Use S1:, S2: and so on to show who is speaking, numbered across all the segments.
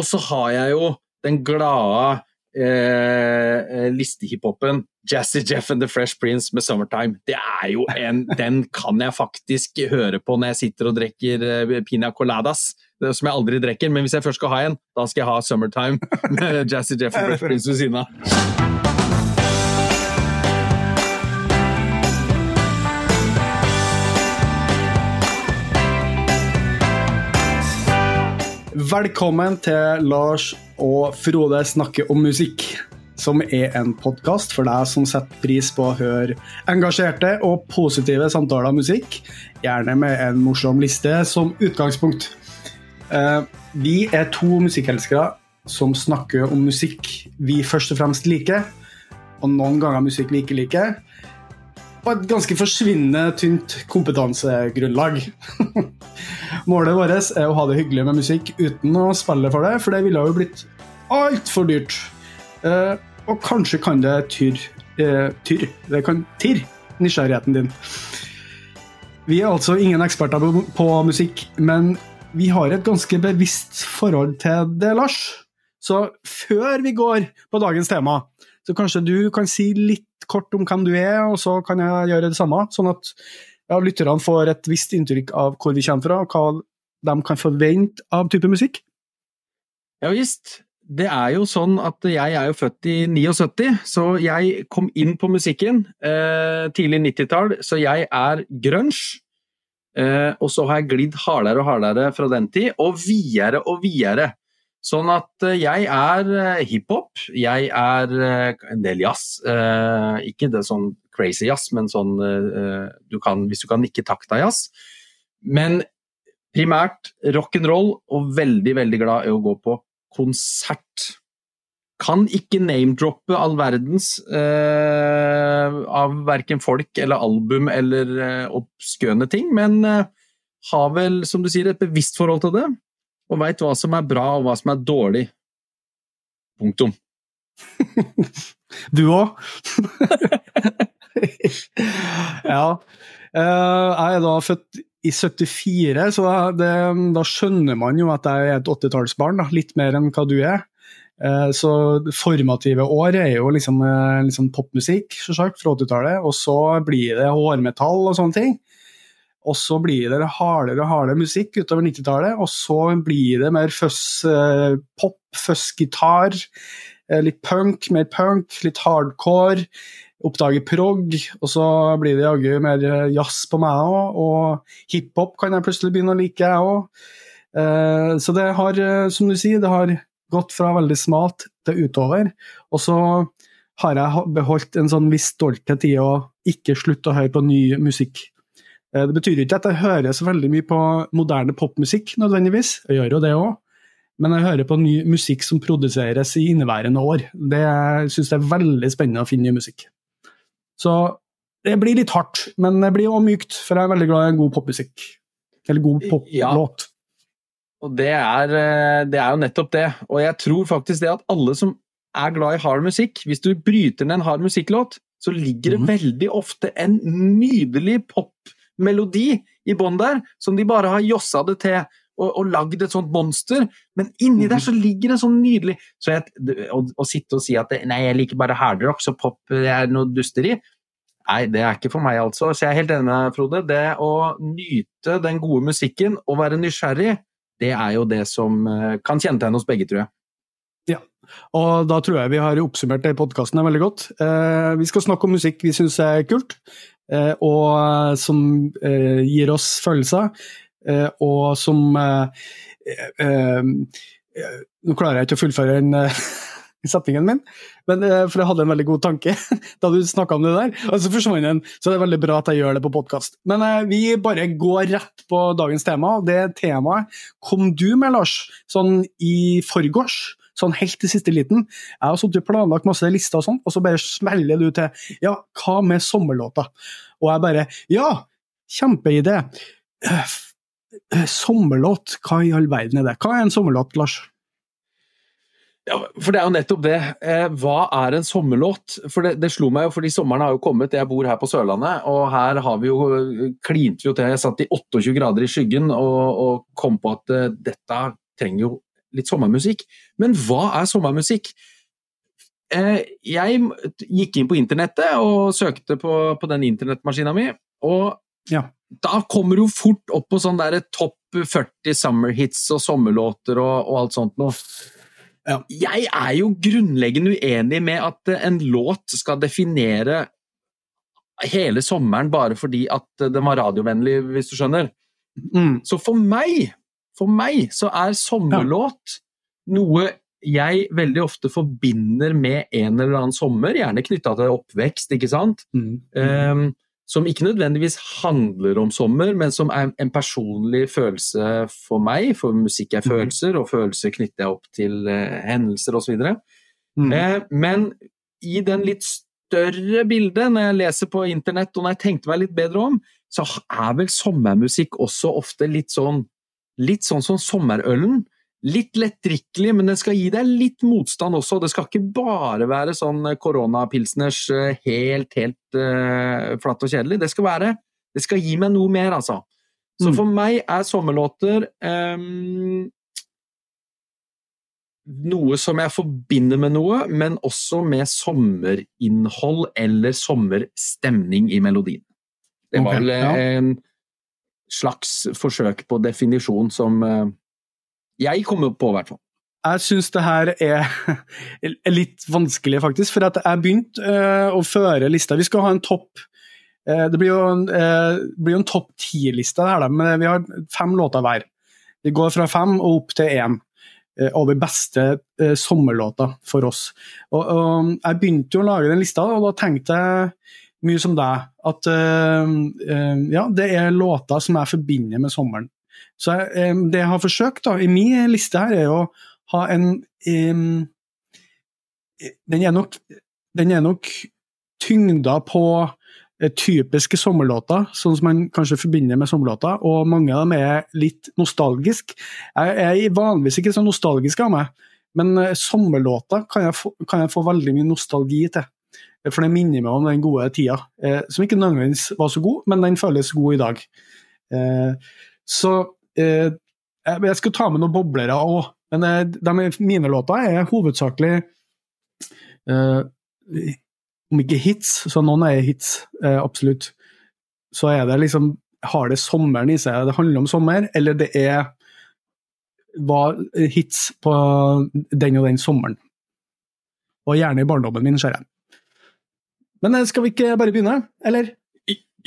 S1: Og så har jeg jo den glade eh, listehiphopen Jazzy Jeff and The Fresh Prince med 'Summertime'. Det er jo en, Den kan jeg faktisk høre på når jeg sitter og drikker eh, pina coladas. Som jeg aldri drikker, men hvis jeg først skal ha en, da skal jeg ha 'Summertime' med Jazzy Jeff and Fresh Prince ved siden av.
S2: Velkommen til Lars og Frode snakker om musikk, som er en podkast for deg som setter pris på å høre engasjerte og positive samtaler om musikk, gjerne med en morsom liste som utgangspunkt. Eh, vi er to musikkelskere som snakker om musikk vi først og fremst liker, og noen ganger musikk vi ikke liker på et ganske forsvinnende tynt kompetansegrunnlag. Målet vårt er å ha det hyggelig med musikk uten å spille for det, for det ville jo blitt altfor dyrt. Eh, og kanskje kan det tyr, eh, tyr. Det kan tirre nysgjerrigheten din. Vi er altså ingen eksperter på, musikk, men vi har et ganske bevisst forhold til det, Lars. Så før vi går på dagens tema, så kanskje du kan si litt kort om hvem du er, og så kan jeg gjøre det samme. Sånn at ja, lytterne får et visst inntrykk av hvor vi kommer fra, og hva de kan forvente av type musikk.
S1: Ja visst. Det er jo sånn at jeg er jo født i 79, så jeg kom inn på musikken eh, tidlig 90-tall, så jeg er grunge. Eh, og så har jeg glidd hardere og hardere fra den tid, og videre og videre. Sånn at eh, jeg er eh, hiphop, jeg er eh, en del jazz. Ikke det sånn crazy jazz, men sånn du kan, hvis du kan nikke takta jazz. Men primært rock'n'roll, og veldig, veldig glad i å gå på konsert. Kan ikke name-droppe all verdens av verken folk eller album eller eh, oppskøne ting, men har vel, som du sier, et bevisst forhold til det og veit hva som er bra og hva som er dårlig. Punktum.
S2: du òg? ja. Eh, jeg er da født i 74, så det, da skjønner man jo at jeg er et 80-tallsbarn. Litt mer enn hva du er. Eh, så formative år er jo liksom, liksom popmusikk selvsagt, fra 80-tallet, og så blir det hårmetall og sånne ting. Og så blir det hardere og hardere musikk utover 90-tallet. Og så blir det mer fuzz eh, fuzz-gitar, eh, litt punk, mer punk, litt hardcore. Oppdager prog, og så blir det jaggu mer eh, jazz på meg òg. Og hiphop kan jeg plutselig begynne å like, jeg òg. Så det har, som du sier, det har gått fra veldig smalt til utover. Og så har jeg beholdt en sånn viss stolthet i å ikke slutte å høre på ny musikk. Eh, det betyr ikke at jeg hører så veldig mye på moderne popmusikk, nødvendigvis. Jeg gjør jo det òg. Men jeg hører på ny musikk som produseres i inneværende år. Det syns jeg er veldig spennende å finne ny musikk. Så det blir litt hardt, men det blir òg mykt, for jeg er veldig glad i god popmusikk. Eller god poplåt. Ja.
S1: Og det er, eh, det er, jo nettopp det. Og jeg tror faktisk det at alle som er glad i hard musikk, hvis du bryter ned en hard musikklåt, så ligger det mm. veldig ofte en nydelig pop melodi i bånn der, som de bare har jossa det til og, og lagd et sånt monster. Men inni der så ligger det sånn nydelig så å, sitte og si at nei, jeg liker bare hardrock, så pop er noe dusteri Nei, det er ikke for meg, altså. Så jeg er helt enig med Frode. Det å nyte den gode musikken og være nysgjerrig, det er jo det som eh, kan kjennetegne oss begge, tror jeg.
S2: Ja, og da tror jeg vi har oppsummert det i podkasten veldig godt. Eh, vi skal snakke om musikk vi syns er kult. Eh, og eh, som eh, gir oss følelser, og som Nå klarer jeg ikke å fullføre den setningen min, men, for jeg hadde en veldig god tanke da du snakka om det der. Og så forsvant den, så det er veldig bra at jeg gjør det på podkast. Men vi bare går rett på dagens tema. Det temaet kom du med, Lars, sånn i forgårs sånn helt til siste liten. Jeg har sittet og planlagt masse lister og sånn, og så bare smeller du til Ja, hva med sommerlåta? Og jeg bare Ja, kjempeidé! Øh, sommerlåt, hva i all verden er det? Hva er en sommerlåt, Lars?
S1: Ja, for det er jo nettopp det. Eh, hva er en sommerlåt? For det, det, slo meg jo, fordi sommeren har jo kommet. Jeg bor her på Sørlandet, og her har vi jo klint vi jo til. Jeg satt i 28 grader i skyggen og, og kom på at uh, dette trenger jo litt sommermusikk. Men hva er sommermusikk? Eh, jeg gikk inn på internettet og søkte på, på den internettmaskina mi, og
S2: Ja.
S1: da kommer du fort opp på sånn der topp 40 summer hits og sommerlåter og, og alt sånt noe.
S2: Ja.
S1: Jeg er jo grunnleggende uenig med at eh, en låt skal definere hele sommeren bare fordi at eh, den var radiovennlig, hvis du skjønner.
S2: Mm.
S1: Så for meg, for meg så er sommerlåt noe jeg veldig ofte forbinder med en eller annen sommer, gjerne knytta til oppvekst, ikke sant?
S2: Mm.
S1: Um, som ikke nødvendigvis handler om sommer, men som er en personlig følelse for meg, for musikk er
S2: Mhm.
S1: følelser, og følelser knytter jeg opp til uh, hendelser osv.
S2: Mm.
S1: Eh, men i den litt større bildet, når jeg leser på internett og når jeg tenkte meg litt bedre om, så er vel sommermusikk også ofte litt sånn litt sånn som sommerølen. Litt lettdrikkelig, men den skal gi deg litt motstand også. Det skal ikke bare være sånn koronapilsners eh, helt, helt uh, flatt og kjedelig. Det skal være Det skal gi meg noe mer, altså. Så
S2: Mm.
S1: for meg er sommerlåter um, noe som jeg forbinder med noe, men også med sommerinnhold eller sommerstemning i melodien. Det var vel okay,
S2: ja.
S1: en slags forsøk på definisjon som eh, jeg kommer på, i hvert fall.
S2: Jeg syns det her er litt vanskelig, faktisk. For jeg begynte eh, å føre lista. Vi skal ha en topp eh, Det blir jo en, blir en topp ti-liste, her, men vi har fem låter hver. Det går fra fem og opp til én over beste sommerlåter for oss. Og, og Jeg begynte jo å lage den lista, og da tenkte jeg mye som deg. At eh, eh, ja, det er låter som jeg forbinder med sommeren. Så jeg, eh, det jeg har forsøkt da, i min liste her, er å ha en um, den, er nok, den er nok tyngda på eh, typiske sommerlåter, sånn som man kanskje forbinder med sommerlåter, og mange av dem er litt nostalgiske. Jeg er vanligvis ikke så nostalgisk av meg, men eh, sommerlåter kan kan jeg få veldig mye nostalgi til. For det minner meg om den gode tida, eh, som ikke nødvendigvis var så god, men den føles god i dag. Eh, så eh, jeg skal ta med noen boblere òg, men eh, de, mine låter er hovedsakelig eh, Om ikke hits, så noen er hits, eh, absolutt. Så er det liksom Har det sommeren i seg? Det handler om sommer, eller det er var hits på den og den sommeren. Og gjerne i barndommen min, ser jeg. Men eh, skal vi ikke bare begynne, eller?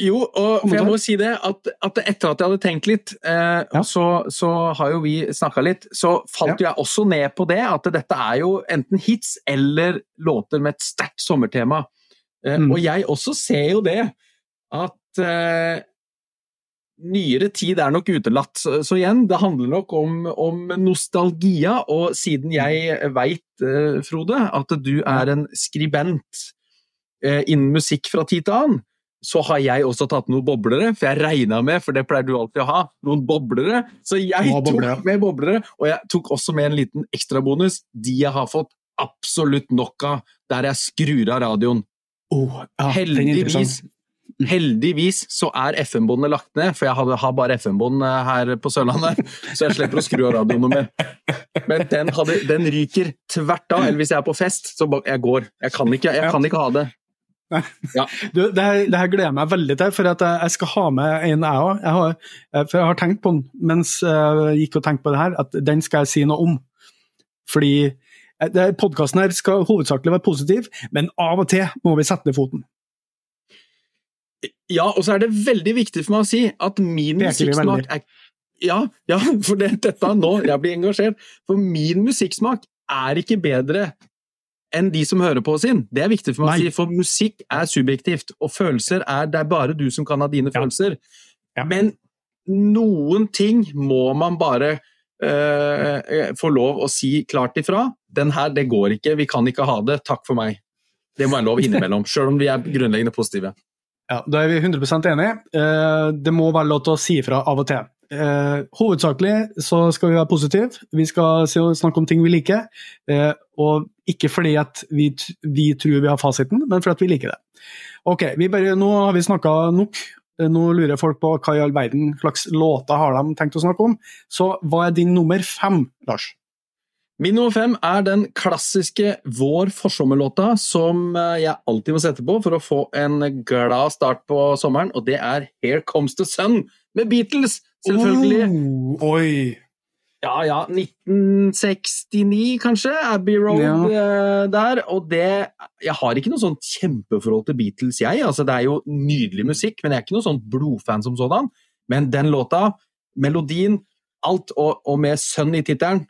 S1: Jo, og jeg må si det, at, at etter at jeg hadde tenkt litt, eh,
S2: Ja.
S1: så, så har jo vi snakka litt, så falt ja. jeg også ned på det, at dette er jo enten hits eller låter med et sterkt sommertema. Eh,
S2: Mm.
S1: Og jeg også ser jo det, at eh, nyere tid er nok utelatt. Så, så igjen, det handler nok om, om nostalgia, og siden jeg veit, eh, Frode, at du er en skribent innen musikk fra tid til annen, så har jeg også tatt noen boblere, for jeg regna med, for det pleier du alltid å ha, noen boblere. Så jeg
S2: Å, boblere.
S1: tok med boblere, og jeg tok også med en liten ekstrabonus. De jeg har fått absolutt nok av, der jeg skrur av radioen.
S2: Oh, ja,
S1: Heldigvis, heldigvis så er FM-båndet lagt ned, for jeg har, bare FM-bånd eh, her på Sørlandet, så jeg slipper å skru av radioen noe mer. Men den, hadde, den ryker tvert av, eller hvis jeg er på fest, så jeg går. Jeg kan ikke, jeg kan ikke ha det.
S2: Du, det, her, det her gleder jeg meg veldig til, for jeg, jeg skal ha med en jeg òg. Jeg, eh, jeg har tenkt på den mens jeg gikk og tenkte på det her, at den skal jeg si noe om. Fordi podkasten her skal hovedsakelig være positiv, men av og til må vi sette ned foten.
S1: Ja, og så er det veldig viktig for meg å si at min musikksmak er ja, ja, for det, dette nå, jeg blir engasjert. For min musikksmak er ikke bedre enn de som hører på sin. Det er viktig for meg
S2: Nei.
S1: å si, for musikk er subjektivt, og følelser er Det er bare du som kan ha dine
S2: Ja.
S1: følelser.
S2: Ja.
S1: Men noen ting må man bare eh, få lov å si klart ifra. Den her, det går ikke, vi kan ikke ha det, takk for meg. Det må være lov innimellom, sjøl om vi er grunnleggende positive.
S2: Ja, Da er vi 100 enige. Eh, Det må være lov til å si ifra av og til. Eh, hovedsakelig så skal vi være positive. Vi skal snakke om ting vi liker. Og ikke fordi at vi, vi tror vi har fasiten, men fordi at vi liker det. Ok, vi bare, Nå har vi snakka nok. Eh, Nå lurer folk på hva i all verden slags låter har de tenkt å snakke om. Så hva er din nummer fem, Lars?
S1: Min nummer fem er den klassiske Vår forsommerlåta som eh, jeg alltid må sette på for å få en glad start på sommeren, og det er Here Comes the Sun med Beatles, selvfølgelig.
S2: Oh, oi!
S1: Ja, ja, 1969 kanskje, Abbey Road
S2: Ja.
S1: uh, der, og det Jeg har ikke noe sånn kjempeforhold til Beatles, jeg. Altså, det er jo nydelig musikk, men jeg er ikke noe sånn blodfan som sådan. Men den låta, melodien, alt, og, og med Sun i tittelen,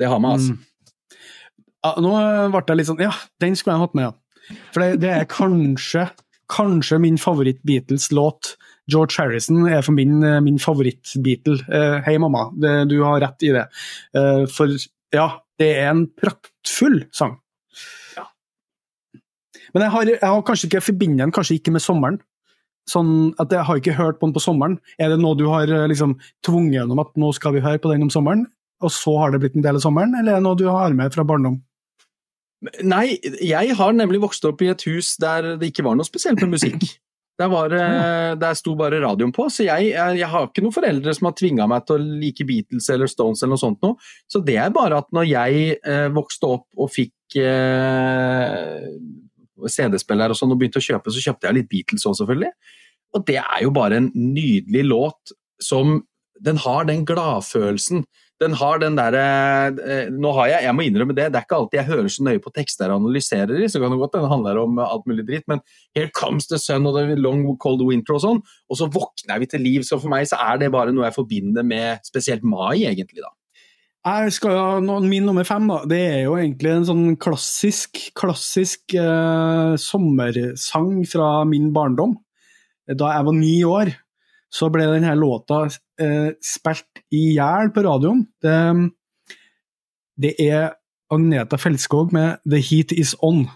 S1: det har meg, altså.
S2: Mm. Ja, nå ble jeg litt sånn Ja, den skulle jeg hatt med, ja. For det, det er kanskje, kanskje min favoritt-Beatles-låt. George Harrison er for min, eh, min favoritt-Beatle. Uh, Hei, mamma, det, du har rett i det. Uh, for ja, det er en praktfull sang.
S1: Ja.
S2: Men jeg har, jeg har kanskje ikke forbinder den kanskje ikke med sommeren. Sånn at Jeg har ikke hørt på den på sommeren. Er det noe du har liksom tvunget gjennom at nå skal vi høre på den om sommeren, og så har det blitt en del av sommeren, eller er det noe du har med fra barndom?
S1: Nei, jeg har nemlig vokst opp i et hus der det ikke var noe spesielt med musikk. Der, var, der sto bare radioen på, så jeg, jeg har ikke noen foreldre som har tvinga meg til å like Beatles eller Stones eller noe sånt noe. Så det er bare at når jeg eh, vokste opp og fikk eh, CD-spiller og sånn og begynte å kjøpe, så kjøpte jeg litt Beatles òg, selvfølgelig. Og det er jo bare en nydelig låt som Den har den gladfølelsen. Den har den derre eh, Nå har jeg, jeg må innrømme det, det er ikke alltid jeg hører så nøye på tekster og analyserer de, så kan det godt hende handler om alt mulig dritt, men Here Comes the Sun og The Long Cold Winter og sånn, og så våkner vi til liv. Så for meg så er det bare noe jeg forbinder med spesielt mai, egentlig, da.
S2: Jeg skal Min nummer fem da, det er jo egentlig en sånn klassisk, klassisk eh, sommersang fra min barndom. Da jeg var ni år, så ble denne låta eh, spilt i hjel på radioen. Det, det er Agneta Felskog med 'The Heat Is On',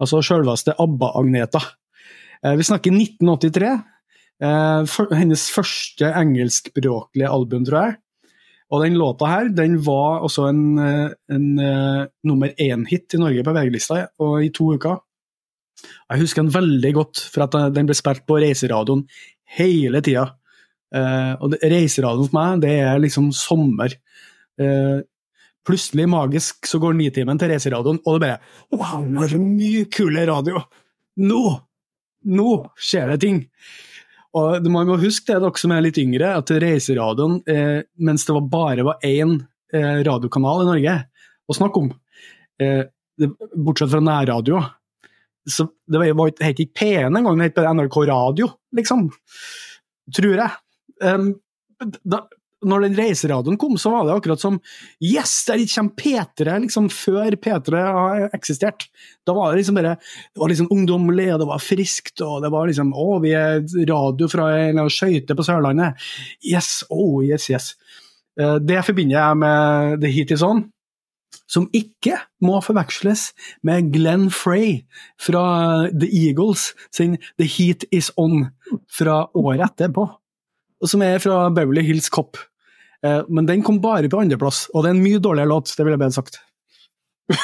S2: altså selveste ABBA-Agneta. Eh, vi snakker 1983. Eh, for, hennes første engelskspråklige album, tror jeg. Og den låta her, den var også en, eh, en eh, nummer én-hit i Norge på VG-lista i to uker. Jeg husker den veldig godt, for at den ble spilt på reiseradioen hele tida. Eh, og det, reiseradioen for meg, det er liksom sommer. Eh, plutselig, magisk, så går nitimen til reiseradioen, og det bare Wow, nå er mye kulere radio! Nå! Nå skjer det ting! Og Man må huske det, dere som er litt yngre, at reiseradioen, eh, mens det bare var én radiokanal i Norge å snakke om, bortsett fra nærradio, så det var, var, helt ikke P1 engang, det het NRK Radio, liksom. Tror jeg. Um, da, når den reiseradioen kom, så var det akkurat som Yes, der kommer P3! Liksom før P3 har eksistert. Da var det liksom bare Det var liksom ungdommelig, og det var friskt, og det var liksom Å, vi er radio fra en skøyte på Sørlandet. Yes, oh, yes, yes. Eh, Det forbinder jeg med The Heat Is On, som ikke må forveksles med Glenn Frey fra The Eagles sin The Heat Is On fra året etterpå som er fra Beverly Hills Cop. Eh, men den kom bare på andreplass, og det er en mye dårligere låt, det vil jeg bedre sagt.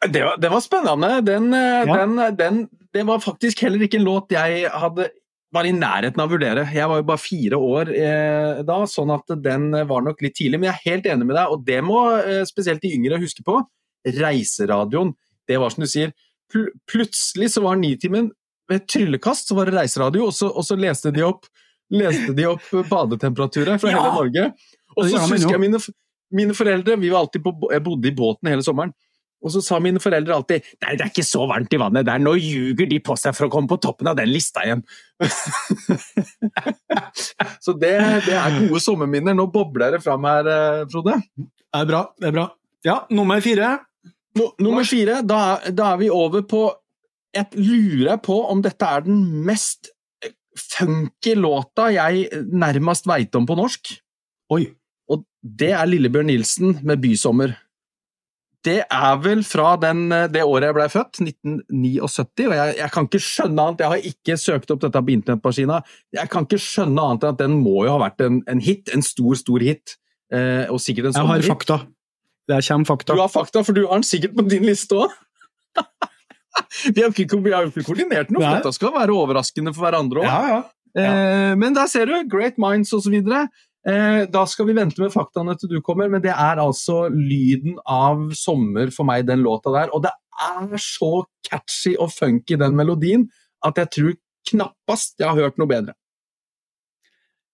S1: Det var, det var spennende. Den, eh,
S2: Ja.
S1: den, den, det var faktisk heller ikke en låt jeg hadde var i nærheten av å vurdere. Jeg var jo bare fire år eh, da, sånn at den var nok litt tidlig. Men jeg er helt enig med deg, og det må eh, spesielt de yngre huske på. Reiseradioen, det var som du sier, pl plutselig så var Nitimen ved et tryllekast så var det reiseradio, og så, og så leste de opp leste de opp badetemperaturer fra
S2: Ja!
S1: hele Norge. Og så husker jeg mine, mine foreldre vi var alltid på, Jeg bodde i båten hele sommeren. Og så sa mine foreldre alltid Nei, det er ikke så varmt i vannet der, nå ljuger de på seg for å komme på toppen av den lista igjen. så det, det er gode sommerminner. Nå bobler det fram her, eh, Frode.
S2: Det er bra, det er bra. Ja, nummer fire.
S1: No, nummer fire, da, da er vi over på Jeg lurer på om dette er den mest eh, funky låta jeg nærmest veit om på norsk.
S2: Oi.
S1: Og det er Lillebjørn Nilsen med 'Bysommer'. Det er vel fra den, eh, det året jeg ble født, 1979, og jeg, jeg kan ikke skjønne annet. Jeg har ikke søkt opp dette på internettmaskina. Jeg kan ikke skjønne annet enn at den må jo ha vært en, en hit, en stor, stor hit. Eh, og sikkert en
S2: Jeg har fakta. Det kommer fakta.
S1: Du har fakta, for du har den sikkert på din liste òg. vi har ikke, vi har ikke koordinert noe, for dette skal være overraskende for hverandre òg.
S2: Ja, ja.
S1: Eh, men der ser du, Great Minds osv. Eh, da skal vi vente med faktaene til du kommer, men det er altså lyden av sommer for meg, den låta der. Og det er så catchy og funky, den melodien, at jeg tror knappast jeg har hørt noe bedre.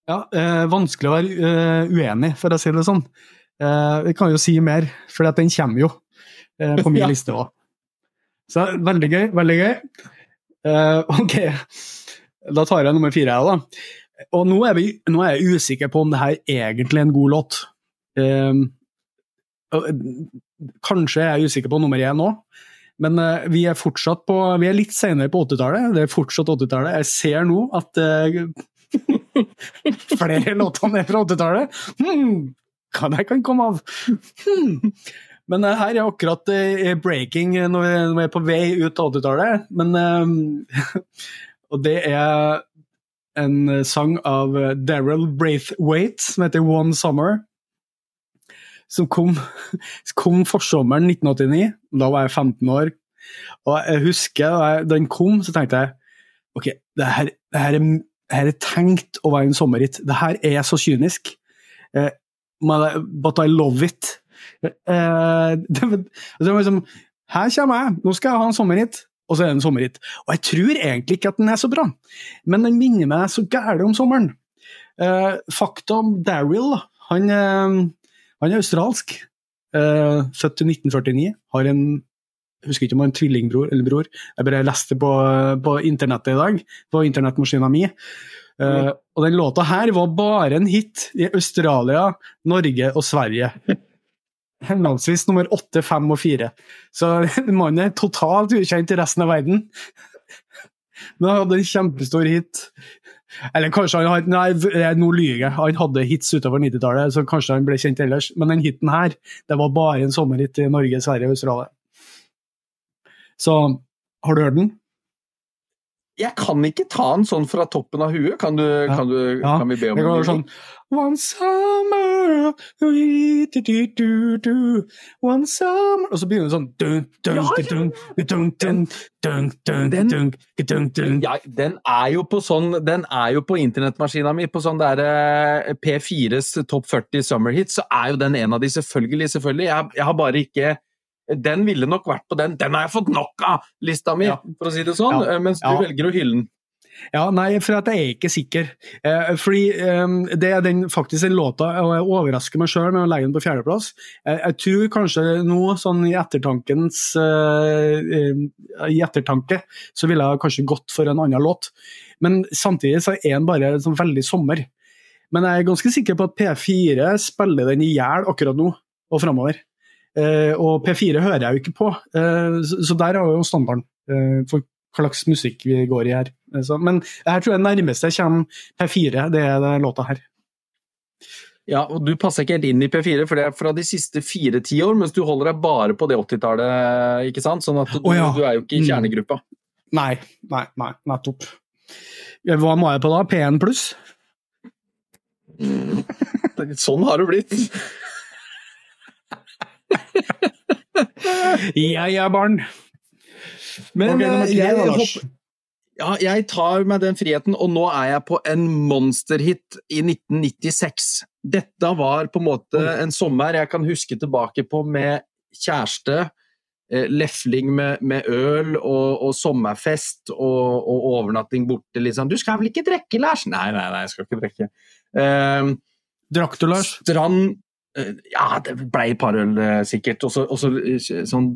S2: Ja, eh, vanskelig å være eh, uenig, for å si det sånn. Eh, jeg kan jo si mer, for den kommer jo eh, på min ja. liste òg. Så veldig gøy, veldig gøy. Eh, ok, da tar jeg nummer fire, jeg, da. Og nå er, vi, nå er, jeg usikker på om det her egentlig er en god låt. Um, kanskje er jeg usikker på nummer én nå, men vi er fortsatt på Vi er litt senere på 80-tallet. Det er fortsatt 80-tallet. Jeg ser nå at Flere låter er fra 80-tallet. Hmm, hva det kan komme av? Hmm. Men uh, her er akkurat uh, breaking når vi, er på vei ut av 80-tallet. Men uh, Og det er en sang av Daryl Braithwaite som heter One Summer. Som kom, kom forsommeren 1989. Da var jeg 15 år. Og jeg husker da den kom, så tenkte jeg ok, det her, det her er her er tenkt å være en sommerhit. Det her er så kynisk. Eh, but I love it. Eh, det, det var liksom Her kommer jeg, nå skal jeg ha en sommerhit. Og så er det en sommerhit. Og jeg tror egentlig ikke at den er så bra, men den minner meg så gæren om sommeren. Uh, fakta om Daryl han, uh, han, er australsk. Uh, født i 1949. Har en jeg husker ikke om han har en tvillingbror eller bror. Jeg bare leste på, på internettet i dag, på internettmaskina mi. Uh, og den låta her var bare en hit i Australia, Norge og Sverige. Henholdsvis nummer åtte, fem og fire. Så mannen er totalt ukjent i resten av verden. Men han hadde en kjempestor hit. Eller kanskje han hadde Nei, nå lyver jeg. Han hadde hits utover 90-tallet, så kanskje han ble kjent ellers. Men den hiten her, det var bare en sommerhit i Norge, Sverige og Australia. Så har du hørt den?
S1: Jeg kan ikke ta den sånn fra toppen av huet. Kan, du, ja. kan, du, ja. kan vi be om det?
S2: Går sånn One summer One summer Og så begynner det sånn dun, dun, dun,
S1: den, ja, den er jo på sånn Den er jo på internettmaskina mi, på sånn der P4s topp 40 summer hits, så er jo den en av de, selvfølgelig. selvfølgelig. Jeg, jeg har bare ikke den ville nok vært på den. Den har jeg fått nok av, lista mi, ja. for å si det sånn. Ja. Eh, mens du ja. velger å hylle den.
S2: Ja, nei, for at jeg er ikke sikker. Eh, fordi eh, det er den, faktisk den låta, og jeg overrasker meg sjøl med å legge den på fjerdeplass. Jeg, jeg tror kanskje nå, sånn i ettertankens eh, I ettertanke, så ville jeg kanskje gått for en annen låt. Men samtidig så er den bare sånn veldig sommer. Men jeg er ganske sikker på at P4 spiller den i hjel akkurat nå og framover. Eh, og P4 hører jeg jo ikke på, eh, så der er jo standarden eh, for hva slags musikk vi går i her. men her tror jeg nærmeste kommer P4, det er den låta her.
S1: Ja, og du passer ikke helt inn i P4, for det er fra de siste fire tiår, mens du holder deg bare på det 80-tallet, ikke sant? Sånn at du, oh, ja. du, er jo ikke i mm. kjernegruppa.
S2: Nei, nei, nei, nettopp. Hva må jeg på da? P1 pluss?
S1: sånn har det blitt.
S2: ja ja, barn.
S1: Men okay, eh, jeg, hopper, ja, jeg tar meg den friheten, og nå er jeg på en monsterhit i 1996. Dette var på en måte en sommer jeg kan huske tilbake på med kjæreste. Eh, lefling med, med øl og, og sommerfest og, og, overnatting borte. Liksom. 'Du skal vel ikke drikke, Lars?' Nei, nei, nei, jeg skal ikke drikke.
S2: Uh, Drakk du, Lars?
S1: Strand ja, det ble et par øl, eh, sikkert. Og så eh, sånn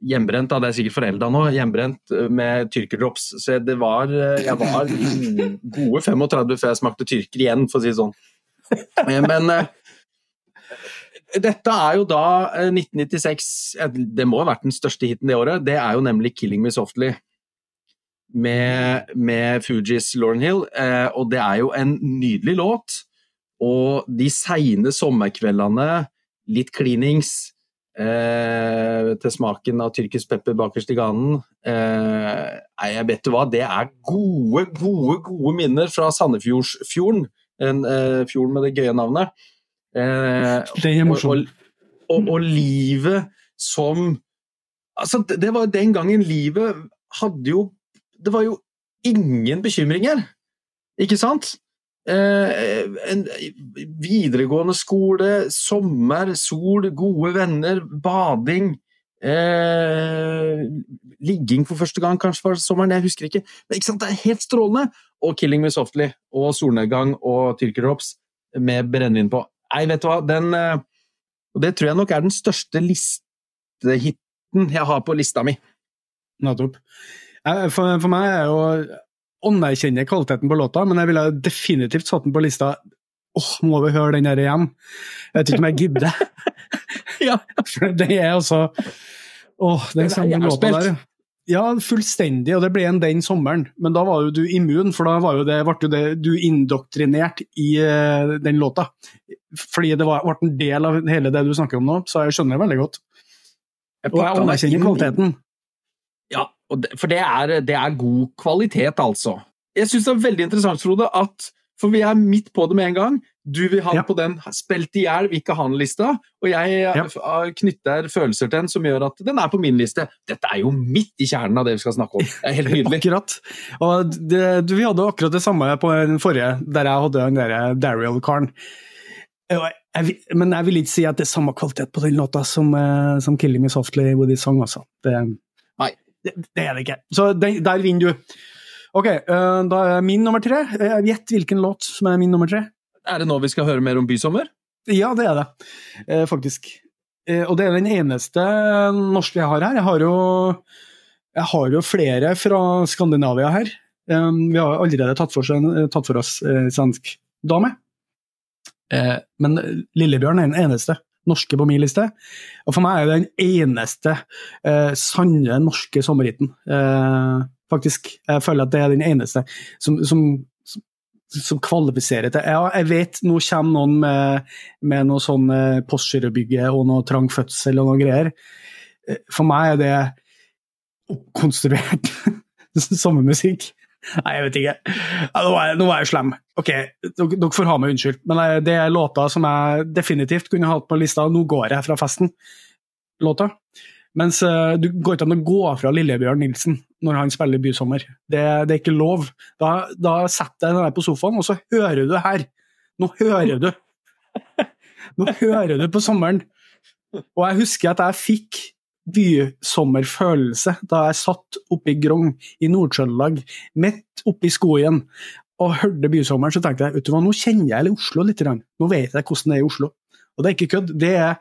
S1: Hjemmebrent. Det er sikkert forelda nå. Hjemmebrent med tyrkerdrops. Så det var Jeg var gode 35 før jeg smakte tyrker igjen, for å si det sånn. Men dette er jo da 1996 Det må ha vært den største hiten det året. Det er jo nemlig 'Killing Me Softly' med, med Fugees Lauren Hill. Og det er jo en nydelig låt. Og de seine sommerkveldene, litt klinings eh, til smaken av tyrkisk pepper bakerst i ganen eh, Jeg vet du hva, det er gode, gode, gode minner fra Sandefjordsfjorden. En eh, fjord med det gøye navnet.
S2: Eh, det er morsomt.
S1: Og, og, og, livet som Altså, det var den gangen livet hadde jo Det var jo ingen bekymringer, ikke sant? Eh, en videregående skole, sommer, sol, gode venner, bading. Eh, ligging for første gang kanskje for sommeren, jeg husker ikke. Men ikke sant, det er helt strålende! Og 'Killing Me Softly' og 'Solnedgang' og 'Tyrkerdrops' med brennevin på. Nei, vet du hva, den eh, Og det tror jeg nok er den største listehiten jeg har på lista mi.
S2: Nettopp. Eh, For, for meg er jo anerkjenner kvaliteten på låta, men jeg ville definitivt satt den på lista. Åh, må vi høre den der igjen? Jeg vet ikke om jeg gidder.
S1: Ja.
S2: For det er altså Åh, den,
S1: er
S2: låta der. Ja, fullstendig, og det ble en den sommeren. Men da var jo du immun, for da var jo det, ble jo det, du indoktrinert i eh, den låta. Fordi det var, ble en del av hele det du snakker om nå, så jeg skjønner det veldig godt.
S1: Jeg
S2: Og jeg anerkjenner kvaliteten.
S1: Ja, det, for det er, det er god kvalitet, altså. Jeg syns det er veldig interessant, Frode, at For vi er midt på det med en gang. Du vil ha den
S2: Ja.
S1: på den spilt i hjel, vil ikke ha den-lista. Og jeg
S2: Ja.
S1: knytter følelser til den som gjør at den er på min liste. Dette er jo midt i kjernen av det vi skal snakke om. Det er helt nydelig.
S2: Akkurat. Og det, du, vi hadde akkurat det samme på den forrige, der jeg hadde den der Daryl-karen. Jeg, jeg, men jeg vil ikke si at det er samme kvalitet på den låta som, eh, som 'Killing Me Softly With His Song'. Altså. Det. Det, det er det ikke. Så den, der vinner du. Ok, eh, da er min nummer tre. Eh, Gjett hvilken låt som er min nummer tre.
S1: Er det nå vi skal høre mer om Bysommer?
S2: Ja, det er det, eh, faktisk. Eh, og det er den eneste norske jeg har her. Jeg har jo, jeg har jo flere fra Skandinavia her. Eh, vi har allerede tatt for, tatt for oss eh, svensk dame. Eh, men Lillebjørn er den eneste norske på min liste. Og for meg er det den eneste eh, sanne norske sommerhiten. Eh, faktisk. Jeg føler at det er den eneste som, som, som, som kvalifiserer til Ja, jeg vet nå kommer noen med, med noe sånn eh, Postgirobygge og noe trang fødsel og noe greier. Eh, For meg er det oppkonstruert sommermusikk. Nei, jeg vet ikke. Nå, er, nå er jeg slem. Ok, dere får ha meg unnskyldt, men eh, det er låter som jeg definitivt kunne hatt på lista. Nå går jeg fra festen. Låta. Mens eh, du går ikke an å gå fra Lillebjørn Nilsen når han spiller Bysommer. Det, det er ikke lov. Da, da setter jeg deg på sofaen, og så hører du her. Nå hører du. Nå hører du på sommeren. Og jeg husker at jeg fikk bysommerfølelse da jeg satt oppe i Grong i Nord-Trøndelag, midt oppe i skogen, og hørte bysommeren, så tenkte jeg vet du hva, nå kjenner jeg Oslo litt. Nå vet jeg hvordan det er i Oslo. Og det er ikke kødd. Det, er,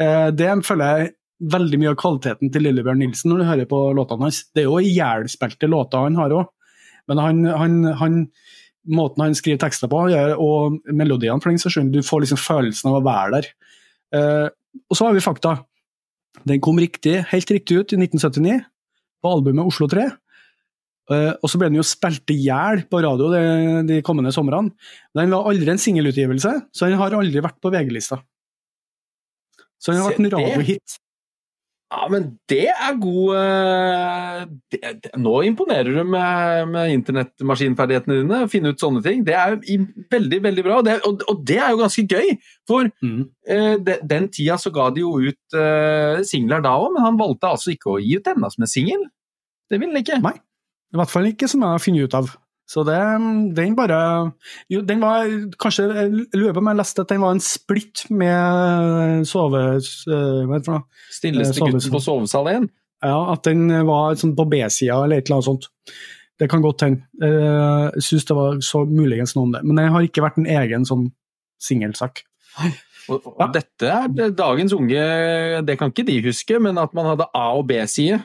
S2: eh, det føler jeg veldig mye av kvaliteten til Lillebjørn Nilsen når du hører på låtene hans. Det er jo ihjelspilte låter han har òg, men han, han, han, måten han skriver tekster på, og melodiene, for den saks skyld, du får liksom følelsen av å være der. Eh, og så har vi fakta. Den kom riktig, helt riktig ut i 1979, på albumet Oslo 3. Eh, og så ble den jo spilt i hjel på radio de, de kommende somrene. Den var aldri en singelutgivelse, så den har aldri vært på VG-lista. Så den har vært en radiohit.
S1: Ja, men det er god eh, det, det, Nå imponerer du med, med internettmaskinferdighetene dine. Finne ut sånne ting. Det er veldig, veldig bra. Det, og, og det er jo ganske gøy. For
S2: Mm.
S1: eh, de, den tida så ga de jo ut uh, singler da òg, men han valgte altså ikke å gi ut denne som en singel. Det ville han ikke.
S2: Nei. I hvert fall ikke som jeg har funnet ut av. Så det, den bare jo, Den var kanskje Jeg lurer på om jeg leste at den var en splitt med sove... eh, Hva heter det?
S1: Stilleste
S2: Eh,
S1: gutten på sovesal 1.
S2: Ja, at den var sånn på B-sida eller et eller annet sånt. Det kan godt hende. Eh, Jeg syns det var så muligens noe om det. Men det har ikke vært en egen sånn singelsak.
S1: Og, og
S2: Ja.
S1: Dette er dagens unge Det kan ikke de huske, men at man hadde A- og B-side,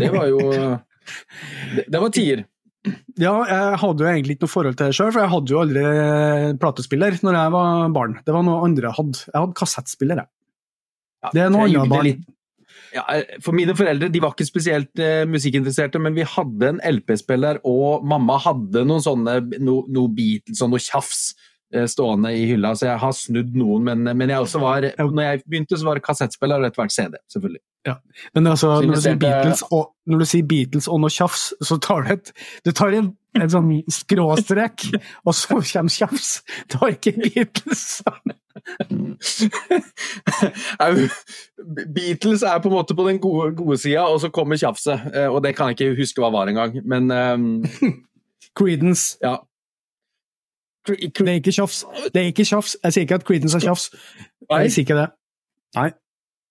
S1: det var jo Det, det var tier.
S2: Ja, jeg hadde jo egentlig ikke noe forhold til det sjøl, for jeg hadde jo aldri platespiller når jeg var barn. Det var noe andre jeg hadde. Jeg hadde kassettspiller, jeg.
S1: Ja,
S2: Det er noe annet barn.
S1: Ja, eh, for mine foreldre de var ikke spesielt uh, musikkinteresserte, men vi hadde en LP-spiller, og mamma hadde noen sånne no, noe Beatles og noe tjafs stående i hylla, så jeg har snudd noen. Men, men jeg også var, når jeg begynte, så var det kassettspiller og etter hvert CD, selvfølgelig. Ja.
S2: Men altså, når, du sier Beatles og, når du sier Beatles og noe tjafs, så tar du et du tar en, en sånn skråstrek, og så kommer tjafs. Det var ikke Beatles.
S1: Beatles er på en måte på den gode, gode sida, og så kommer tjafset. eh, Og det kan jeg ikke huske hva var engang, men um...
S2: Creedence.
S1: ja.
S2: Det er ikke tjafs. Det er ikke tjafs. Jeg sier ikke at Creedence er tjafs. Jeg sier ikke det. Nei.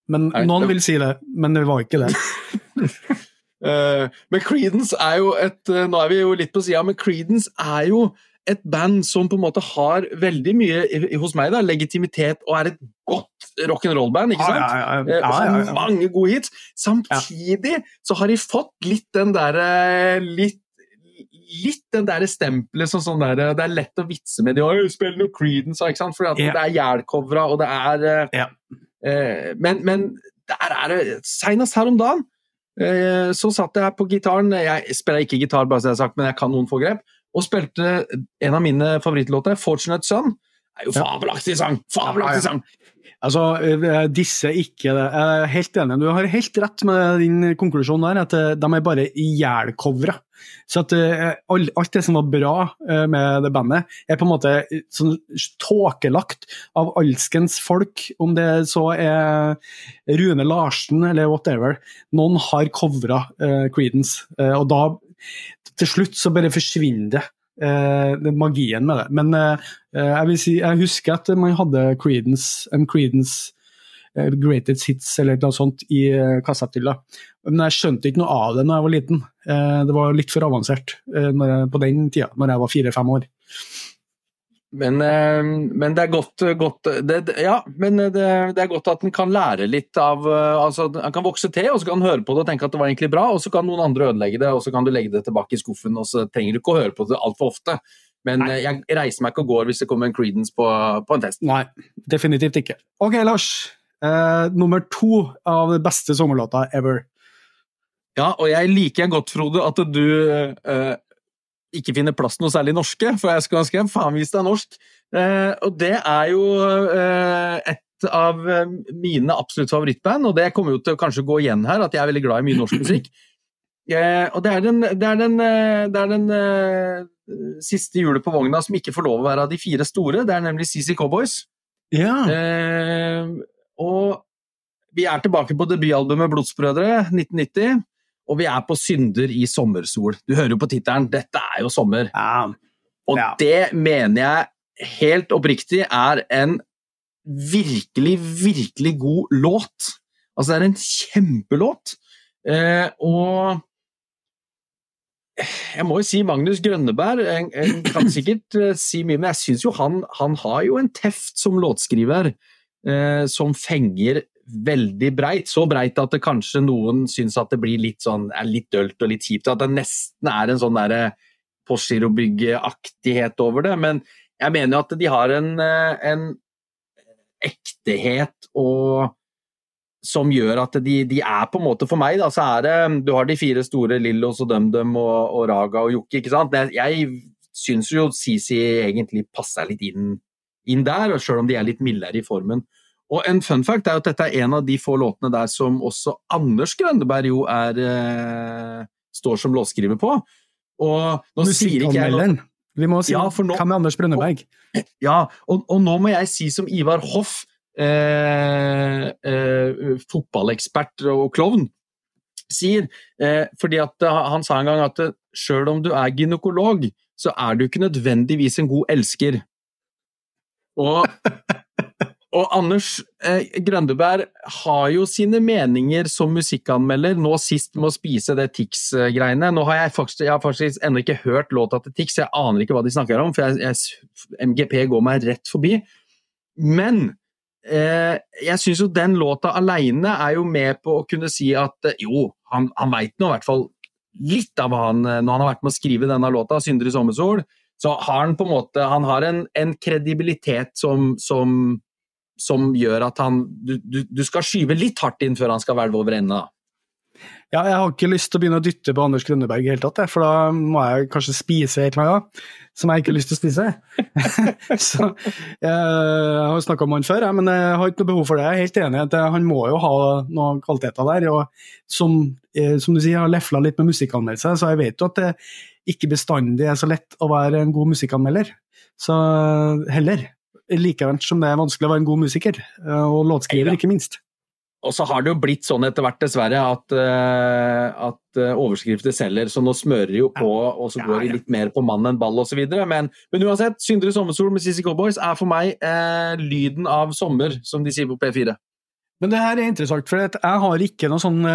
S2: Men
S1: Nei,
S2: noen
S1: det-
S2: vil si det, men det var ikke det.
S1: Eh, men Creedence er jo et eh, Nå er vi jo litt på sida, men Creedence er jo et band som på en måte har veldig mye, hos meg, da, legitimitet og er et godt rock'n'roll-band. ikke sant?
S2: Ja, ja,
S1: Eh,
S2: ja, ja, ja.
S1: mange gode hits. Samtidig så har de fått litt den derre litt, litt den der stempelet som sånn der, Det er lett å vitse med de òg. Spill noe Creedence, ikke sant? For
S2: yeah.
S1: det er jælcovra, og det er
S2: Ja.
S1: eh, Men, men der er det Seinest her om dagen eh, så satt jeg på gitaren Jeg spiller ikke gitar, bare så jeg har sagt, men jeg kan noen få grep. Og spilte en av mine favorittlåter, 'Fortunate Son'. Det er jo fabelaktig sang!
S2: Ja, ja.
S1: Fabelaktig sang!
S2: Altså, disse ikke det. Jeg er helt enig. Du har helt rett med din konklusjon der, at de er bare ihjelcovra. Så at eh, alt det som var bra eh, med det bandet, er på en måte eh, sånn tåkelagt av alskens folk, om det så er Rune Larsen eller whatever. Noen har covra uh, Creedence, uh, og da til slutt så bare forsvinner det. Uh, magien med det. Men jeg vil si, jeg husker at man hadde Creedence, en Creedence Greatest Hits eller noe sånt i uh, kassetthylla. Men jeg skjønte ikke noe av det da jeg var liten. Eh, det var litt for avansert eh, når jeg, på den tida, når jeg var fire-fem år.
S1: Men, eh, men det er godt, godt det, Ja, men det, det er godt at en kan lære litt av eh, altså En kan vokse til, og så kan en høre på det og tenke at det var egentlig bra, og så kan noen andre ødelegge det, og så kan du legge det tilbake i skuffen, og så trenger du ikke å høre på det altfor ofte. Men
S2: Nei.
S1: eh, jeg reiser meg ikke og går hvis det kommer en Creedence på, på en test.
S2: Nei, definitivt ikke. Ok, Lars. Eh, nummer to av de beste sommerlåta ever.
S1: Ja, og jeg liker godt, Frode, at du eh, ikke finner plass noe særlig norske, for jeg skal ønske faen hvis det er norsk. Eh, og det er jo eh, et av eh, mine absolutt favorittband, og det kommer jo til å kanskje gå igjen her, at jeg er veldig glad i mye norsk musikk. Eh, og det er den, det er den, eh, det er den eh, siste hjulet på vogna som ikke får lov å være av de fire store, det er nemlig CC Cowboys.
S2: Ja.
S1: Eh, og vi er tilbake på debutalbumet Blodsbrødre 1990, og vi er på Synder i sommersol. Du hører jo på tittelen, dette er jo sommer.
S2: ja.
S1: Og
S2: Ja.
S1: det mener jeg helt oppriktig er en virkelig, virkelig god låt. Altså, det er en kjempelåt. Eh, og jeg må jo si Magnus Grønneberg en, en kan sikkert eh, si mye, men jeg syns jo han, han har jo en teft som låtskriver som fenger veldig breit. Så breit at det kanskje noen syns at det blir litt sånn, er litt dølt og litt kjipt. At det nesten er en sånn derre Postgirobygg-aktighet over det. Men jeg mener jo at de har en, eh, en ektehet og som gjør at de, de er på en måte for meg, da, så er det Du har de fire store, Lillos og DumDum og, og Raga og Jokke, ikke sant. Jeg syns jo Sisi egentlig passer litt inn, inn der, sjøl om de er litt mildere i formen. Og en fun fact er at dette er en av de få låtene der som også Anders Grønneberg jo er eh, står som låtskriver på. Og nå sier ikke jeg noe
S2: Vi må si
S1: Ja, nå-
S2: Hva med Anders Brønneberg?
S1: ja, og, og nå må jeg si som Ivar Hoff, eh, eh, fotballekspert og klovn, sier. Eh, fordi at eh, Han sa en gang at eh, sjøl om du er gynekolog, så er du ikke nødvendigvis en god elsker. Og, og Anders eh, Grøndeberg har jo sine meninger som musikkanmelder, nå sist med å spise det Tix-greiene. Nå har jeg faktisk, jeg har faktisk ennå ikke hørt låta til Tix, jeg aner ikke hva de snakker om, for jeg, jeg, MGP går meg rett forbi. Men eh, jeg syns jo den låta aleine er jo med på å kunne si at eh, jo, han, han veit nå i hvert fall litt av hva han eh, Når han har vært med å skrive denne låta, 'Syndre sommersol', så har han på en måte Han har en, en kredibilitet som, som, som gjør at han du, du, du skal skyve litt hardt inn før han skal hvelve over ende.
S2: Ja, jeg har ikke lyst til å begynne å dytte på Anders Grønneberg i hele tatt, for da må jeg kanskje spise et eller annet som jeg ikke har lyst til å spise. så jeg, har snakka om han før, men jeg har ikke noe behov for det. Jeg er helt enig i at han må jo ha noen kvaliteter der. og Som, eh, som du sier, jeg har lefla litt med musikkanmeldelse, så jeg vet jo at det ikke bestandig er så lett å være en god musikkanmelder. Så heller. Likevel som det er vanskelig å være en god musiker, eh, og låtskriver, ikke minst.
S1: Og så har det jo blitt sånn etter hvert, dessverre, at, uh, at uh, overskrifter selger. Så nå smører de jo på, og så går de litt mer på mann enn ball osv. Men, men uansett, 'Syndre sommersol' med CC Cowboys er for meg uh, lyden av sommer, som de sier på P4.
S2: Men det her er interessant, for jeg har ikke noe sånn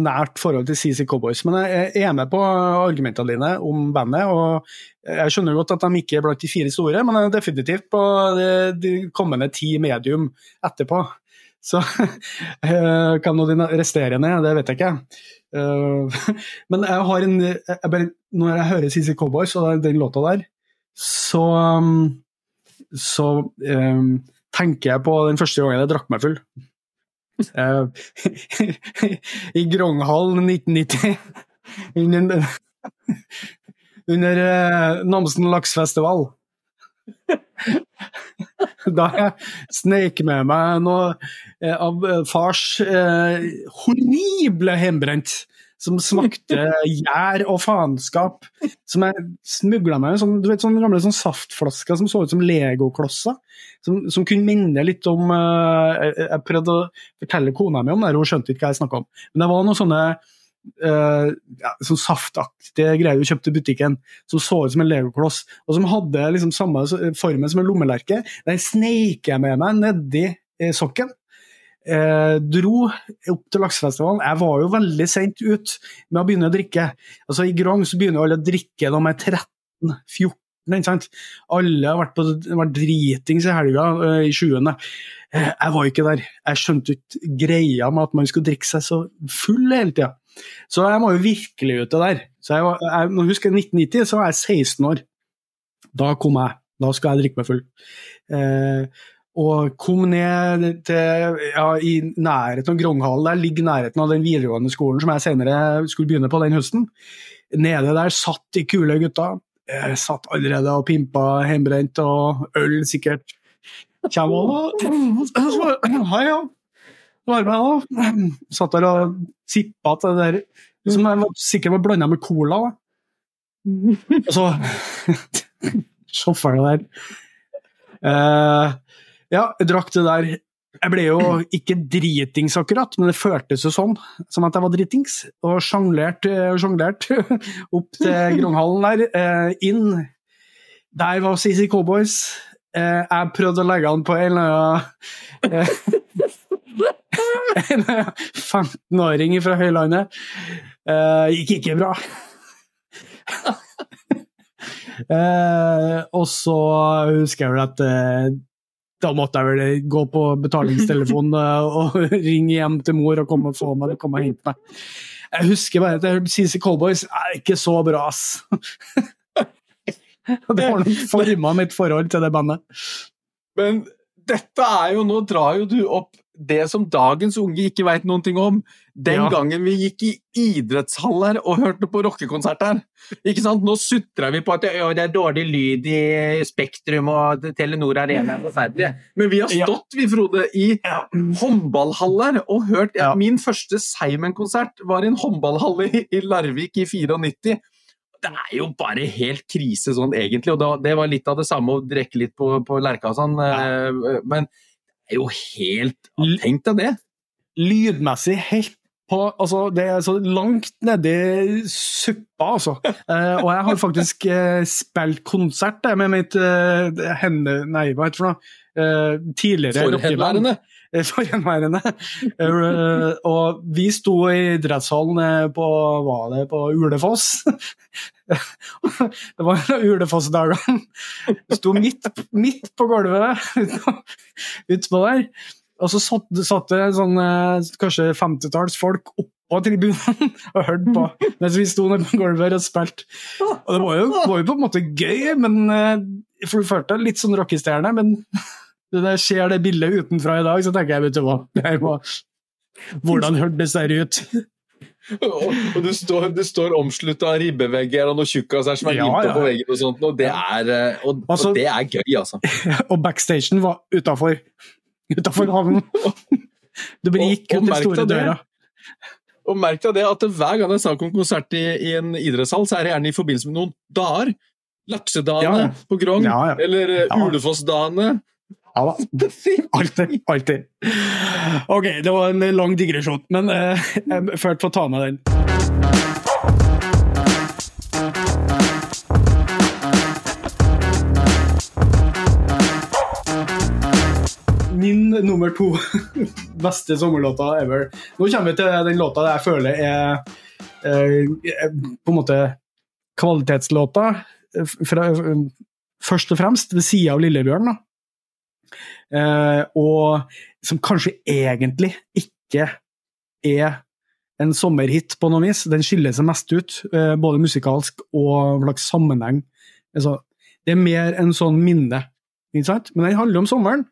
S2: nært forhold til CC Cowboys. Men jeg er med på argumentene dine om bandet, og jeg skjønner godt at de ikke er blant de fire store, men jeg er definitivt på de kommende ti medium etterpå. Så kan nå de resterende det vet jeg ikke. Uh, men jeg har en jeg bare, Når jeg hører CC Cowboys og den låta der, så, um, så um, tenker jeg på den første gangen jeg drakk meg full. I Gronghallen 1990. under, Namsen laksfestival. da jeg snek med meg noe eh, av eh, fars eh, horrible hjemmebrent. Som smakte gjær og faenskap. Som jeg smugla meg sånn, du vet, sånne gamle sånn saftflasker som så ut som legoklosser. Som, som, kunne minne litt om uh, jeg, jeg prøvde å fortelle kona mi om det, hun skjønte ikke hva jeg snakka om. Men det var noen sånne Uh, ja, sånn saftaktige greier du kjøpte i butikken, som så ut som en legokloss, og som hadde liksom samme formen som en lommelerke. Den sneik jeg med meg nedi eh, sokken. Uh, dro opp til laksefestivalen. Jeg var jo veldig sent ut med å begynne å drikke. Altså I Grong så begynner alle å drikke når de er 13-14. Alle har vært, på, vært dritings i helga uh, i sjuende. jeg var ikke der. Jeg skjønte ikke greia med at man skulle drikke seg så full hele tida. Så jeg må jo virkelig ut det der. Så jeg, jeg, nå husker 1990, så var jeg 16 år. Da kom jeg. Da skal jeg drikke meg full. Eh, og kom ned til ja, i nærheten av Gronghallen. Der ligger nærheten av den videregående skolen som jeg senere skulle begynne på den høsten. Nede der satt de kule gutta. Jeg satt allerede og pimpa hjemmebrent og øl, sikkert. Kjem og Hei, ja var med òg. Satt der og sippa til det der som jeg var, sikkert var blanda med cola. Da. Og så Sjåføren der. Uh, ja, jeg drakk det der. Jeg ble jo ikke dritings akkurat, men det føltes jo sånn, som at jeg var dritings. Og sjonglerte sjonglert opp til Gronghallen der. Uh, inn. Der var CC Cowboys. Uh, jeg prøvde å legge han på en eller annen en 15-åring fra Høylandet. Uh, gikk ikke bra. uh, og så husker jeg vel at uh, da måtte jeg vel gå på betalingstelefonen og ringe hjem til mor og komme og få meg komme og hente meg. Jeg husker bare at jeg hørte CC Cowboys er ikke så bra, ass. det har nok forma mitt forhold til det bandet.
S1: Men dette er jo Nå drar jo du opp det som dagens unge ikke veit noen ting om. Den ja. gangen vi gikk i idrettshaller og hørte på rockekonsert her. Ikke sant? Nå sutrer vi på at det er dårlig lyd i Spektrum og Telenor Arena. Men vi har stått, vi, Frode, i håndballhaller og hørt ja. Min første Seimen-konsert var i en håndballhall i Larvik i 94 det er jo bare helt krise sånn egentlig. og da, Det var litt av det samme å drikke litt på, på Lerka og sånn. Ja. Eh, men er jo helt Tenk deg det!
S2: Lydmessig helt på, altså, det er så langt nedi suppa, altså. Eh, og jeg har faktisk eh, spilt konsert med mitt eh, henne... Nei, hva heter det for noe? Eh, tidligere
S1: Forhenværende?
S2: Eh, forhenværende. Eh, og vi sto i idrettshallen på Var det på Ulefoss? det var Ulefoss-dagene. Sto midt, midt på gulvet utpå der. Og så satt, det sånn, kanskje femtitalls folk oppå tribunen og hørte på mens vi sto nede på gulvet og spilte. Og det var jo, var jo, på en måte gøy, men for du følte litt sånn rockestjerne. Men når jeg ser det bildet utenfra i dag, så tenker jeg vet du hva, hvordan hørtes det ut?
S1: og du står, du står omslutta av ribbevegger og noen tjukkaser som er ja, ja. på veggen, og sånt, og det er, eh, og, altså, og det er gøy, altså.
S2: Og backstagen var utafor. Utafor havnen. Du bare gikk ut den store døra.
S1: Og merk deg det at hver gang det er snakk om konsert i, i, en idrettshall, så er det gjerne i forbindelse med noen dager. Laksedagene ja. på Grong, eller uh, Ulefossdagene.
S2: Ja da. Alltid. Alltid. Ok, det var en lang digresjon, men uh, jeg følte for å ta med den. Min nummer to beste sommerlåta ever. Nå kommer vi til den låta jeg føler er, er på en måte kvalitetslåta. Fra, først og fremst ved sida av Lillebjørn. da. Eh, og som kanskje egentlig ikke er en sommerhit på noe vis. Den skiller seg mest ut, eh, både musikalsk og hva slags sammenheng. Altså, det er mer en sånn minne, ikke sant? men den handler om sommeren.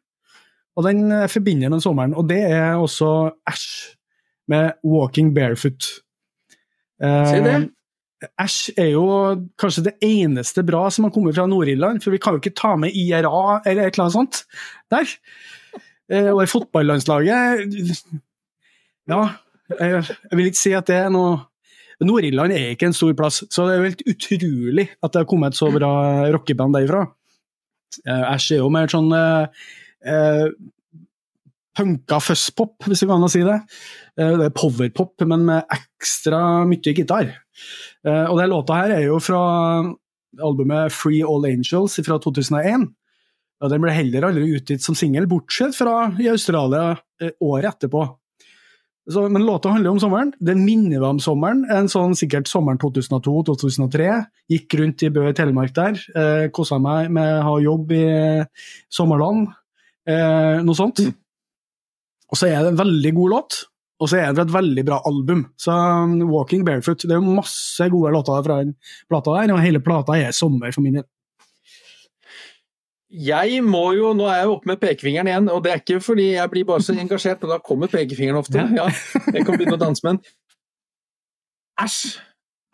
S2: Og den eh, forbinder med sommeren, og det er også Æsj med 'Walking Barefoot'.
S1: Se det.
S2: Æsj er jo kanskje det eneste bra som har kommet fra Nord-Irland, for vi kan jo ikke ta med IRA eller et eller annet sånt der. Eh, og i fotballandslaget Ja, jeg, vil ikke si at det er noe Nord-Irland er ikke en stor plass, så det er jo helt utrolig at det har kommet et så bra rockeband derifra. Æsj er jo mer sånn eh, punka fuzzpop, hvis det går an å si det. Eh, det er powerpop, men med ekstra mye gitar. Eh, og den låta her er jo fra albumet Free All Angels fra 2001. Og den ble heller aldri utgitt som singel, bortsett fra i Australia eh, året etterpå. Så, men låta handler om sommeren. Det minner meg om sommeren. En sånn Sikkert sommeren 2002-2003. Gikk rundt i Bø i Telemark der. Eh, Kosa meg med å ha jobb i sommerland. Eh, noe sånt.
S1: Mm.
S2: Og så er det en veldig god låt, og så er det et veldig bra album. Så um, Walking Barefoot Det er jo masse gode låter fra den plata der, og hele plata er sommer for min del.
S1: Jeg må jo, Nå er jeg oppe med pekefingeren igjen, og det er ikke fordi jeg blir bare så engasjert, men da kommer pekefingeren ofte. Ja, jeg kan begynne å danse med den. Æsj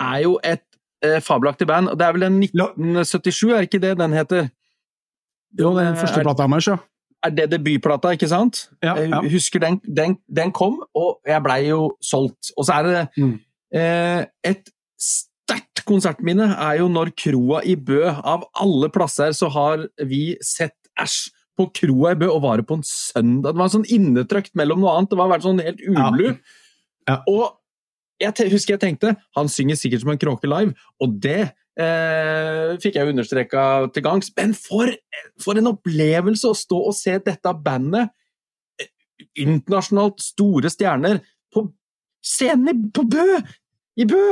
S1: er jo et eh, fabelaktig band. og Det er vel en 1977, er ikke det den heter?
S2: Jo, det er den første
S1: Er-
S2: plata deres, ja.
S1: Er det debutplata, ikke sant?
S2: Ja, ja.
S1: Jeg husker den, den, den kom, og jeg blei jo solgt. Og så er det
S2: Mm.
S1: eh, et sterkt konsertminne er jo når kroa i Bø, av alle plasser, så har vi sett Æsj på kroa i Bø, og var det på en søndag. Det var sånn innetrøkt mellom noe annet. Det var vært sånn helt ublu.
S2: Ja.
S1: Og jeg husker jeg tenkte han synger sikkert som en kråke live, og det eh, fikk jeg understreka til gangs. Men for, for en opplevelse å stå og se dette bandet, eh, internasjonalt store stjerner, på scenen på Bø! I Bø!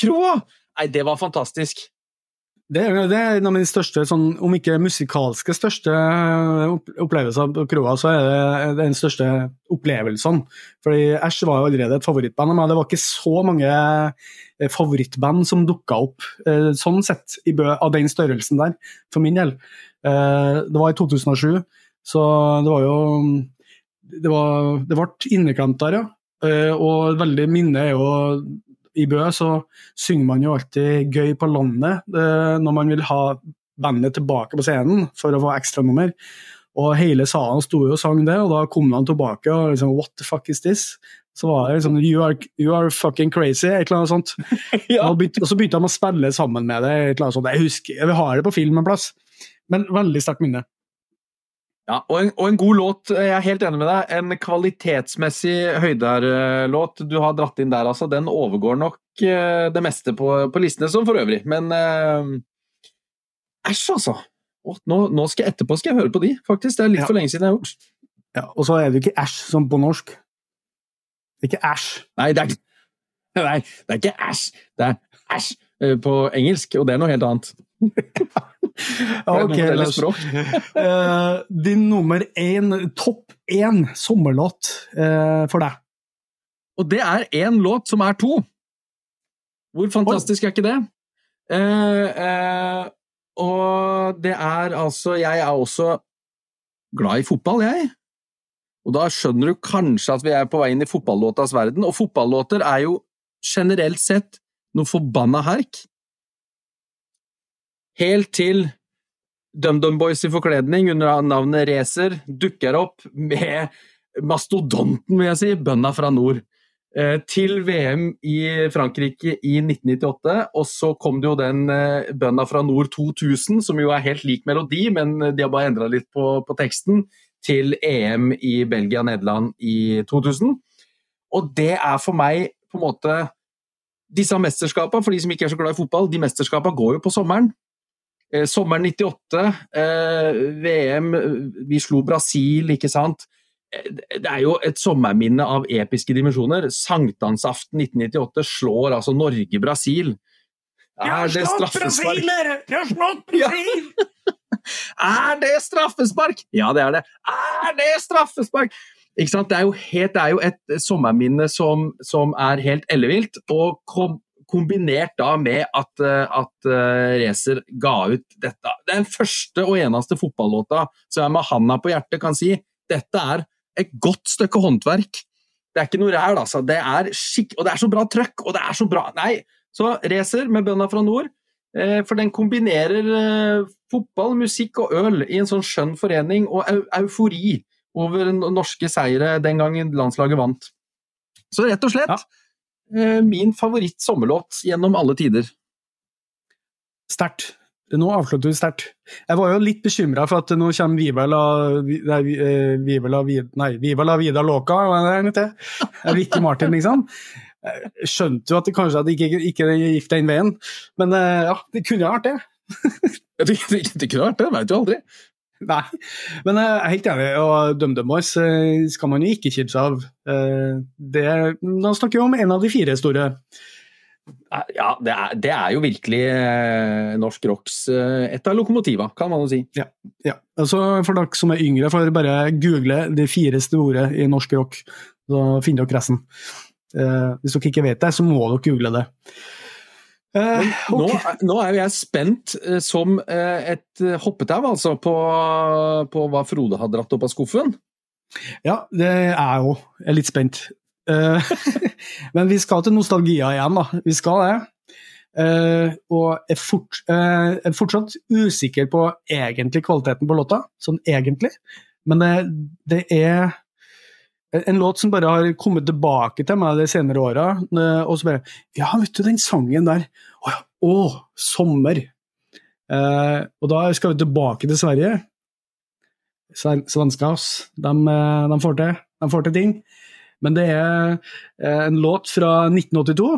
S1: Kroa! Nei, det var fantastisk.
S2: Det er, det er en av mine største, sånn, om ikke musikalske største eh, opplevelser på kroa, så er det den største opplevelsen. Fordi Æsj var jo allerede et favorittband, men det var ikke så mange eh, favorittband som dukka opp eh, sånn sett av den størrelsen der, for min del. Det var i 2007, så det var jo Det, var, det ble inneklemt der, ja. Og veldig minne er jo i Bø så synger man jo alltid gøy på landet eh, når man vil ha bandet tilbake på scenen for å få ekstranummer. Og hele salen sto jo og sang det, og da kom han tilbake og liksom What the fuck is this? Så var det liksom You are, you are fucking crazy, et eller annet sånt.
S1: Ja.
S2: Og, begynte, og så begynte de å spille sammen med det. et eller annet sånt. Jeg husker, vi har det på film en plass, men veldig sterkt minne.
S1: Ja, og en, og en god låt. Jeg er helt enig med deg. En kvalitetsmessig høyder-låt du har dratt inn der, altså. Den overgår nok eh, det meste på, på listene, som for øvrig. Men eh, æsj, altså. Nå, nå skal jeg etterpå skal jeg høre på de, faktisk. Det er litt
S2: Ja.
S1: for lenge siden jeg har gjort.
S2: Ja, og så er det jo ikke æsj som på norsk. Det er ikke æsj.
S1: Nei, det er, nei, det er ikke æsj. Det er æsj eh, på engelsk, og det er noe helt annet.
S2: Ja, ok, Lars. Eh, din nummer én, topp én sommerlåt uh, for deg?
S1: Og det er én låt som er to. Hvor fantastisk er ikke det? Uh, og det er altså Jeg er også glad i fotball, jeg. Og da skjønner du kanskje at vi er på vei inn i fotballåtas verden. Og fotballåter er jo generelt sett noe forbanna herk. Helt til DumDum Boys i forkledning under navnet Racer dukker opp med mastodonten, vil jeg si, bønda fra nord. Eh, til VM i Frankrike i 1998, og så kom det jo den eh, Bønda fra nord 2000, som jo er helt lik melodi, men de har bare endra litt på, på, teksten, til EM i Belgia-Nederland i 2000. Og det er for meg på en måte Disse mesterskapene, for de som ikke er så glad i fotball, de mesterskapene går jo på sommeren. Eh, sommeren 98, eh, VM, vi slo Brasil, ikke sant det er jo et sommerminne av episke dimensjoner. Sankthansaften 1998 slår altså Norge-Brasil.
S2: Er det straffespark? Jeg har slått Brasil!
S1: er det straffespark? Ja, det er det. Er det straffespark? Ikke sant? Det er jo, helt, det er jo et sommerminne som, som er helt ellevilt, og kom, kombinert da med at, at uh, Racer ga ut dette. Den første og eneste fotballåta som jeg med handa på hjertet kan si dette er et godt stykke håndverk. Det er ikke noe ræl, altså. Det er skikk... Og det er så bra trøkk, og det er så bra Nei, så racer med bønda fra nord. Eh, for den kombinerer eh, fotball, musikk og øl i en sånn skjønn forening, og eu eufori over norske seire den gangen landslaget vant. Så rett og slett ja. Eh, min favoritt sommerlåt gjennom alle tider.
S2: Sterkt. Nå avslutter du sterkt. Jeg var jo litt bekymra for at nå kommer Viva la, nei, eh, Viva la, nei, Viva la Vida Loca, hva er det? Ricky Martin, liksom. Jeg skjønte jo at det kanskje at ikke, ikke gikk den veien, men eh, ja, det kunne ha vært det.
S1: det, det, det kunne vært det, veit du aldri.
S2: Nei, men jeg er helt enig, og DumDum Boys eh, skal man jo ikke kimse av. Det, da snakker vi om en av de fire store.
S1: Ja, det er, det er, jo virkelig eh, norsk rocks eh, et av lokomotiva, kan man jo si.
S2: Ja, ja. Altså, for dere som er yngre, får bare google de fire store i norsk rock. Så finner dere resten. Eh, hvis dere ikke vet det, så må dere google det.
S1: Eh, okay. nå, nå, er jo jeg spent eh, som eh, et hoppetau altså, på, på, hva Frode har dratt opp av skuffen.
S2: Ja, det er jeg òg. Jeg er litt spent. Eh, men vi skal til nostalgia igjen, da. Vi skal det. Uh, og er, fort, uh, er, fortsatt usikker på egentlig kvaliteten på låta, sånn egentlig. Men det, det, er en låt som bare har kommet tilbake til meg de senere åra. Uh, og så bare Ja, vet du, den sangen der. Å, oh, sommer. og da skal vi tilbake til Sverige. Svensker, de, de, får til, de får til ting. Men det er eh, en låt fra 1982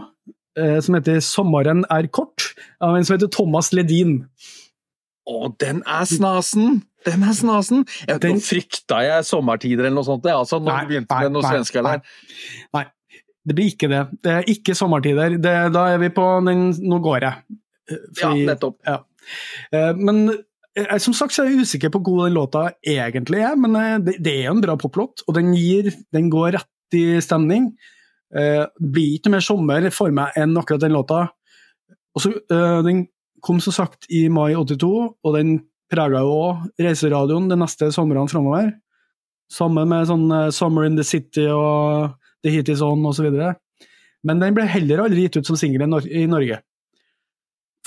S2: eh, som heter 'Sommeren er kort', av en som heter Thomas Ledin.
S1: Å, den er snasen! Den er snasen! Jeg, den... Nå frykta jeg sommertider eller noe sånt. Altså, når nei, begynte med noe svenske der.
S2: Nei, det blir ikke det. Det er ikke sommertider. Det, da er vi på den Nå går jeg.
S1: Fordi, ja, nettopp.
S2: Ja. Men som sagt så er jeg usikker på hvor god den låta egentlig er, men det, det er en bra poplåt, og den, gir, den går rett i stemning. Det blir ikke mer sommer for meg enn akkurat den låta. Også, den kom som sagt i mai 82, og den prega jo òg reiseradioen de neste somrene framover. Sammen med sånn uh, 'Summer in the City' og 'The Heat Is On' osv. Men den ble heller aldri gitt ut som singel i, Norge,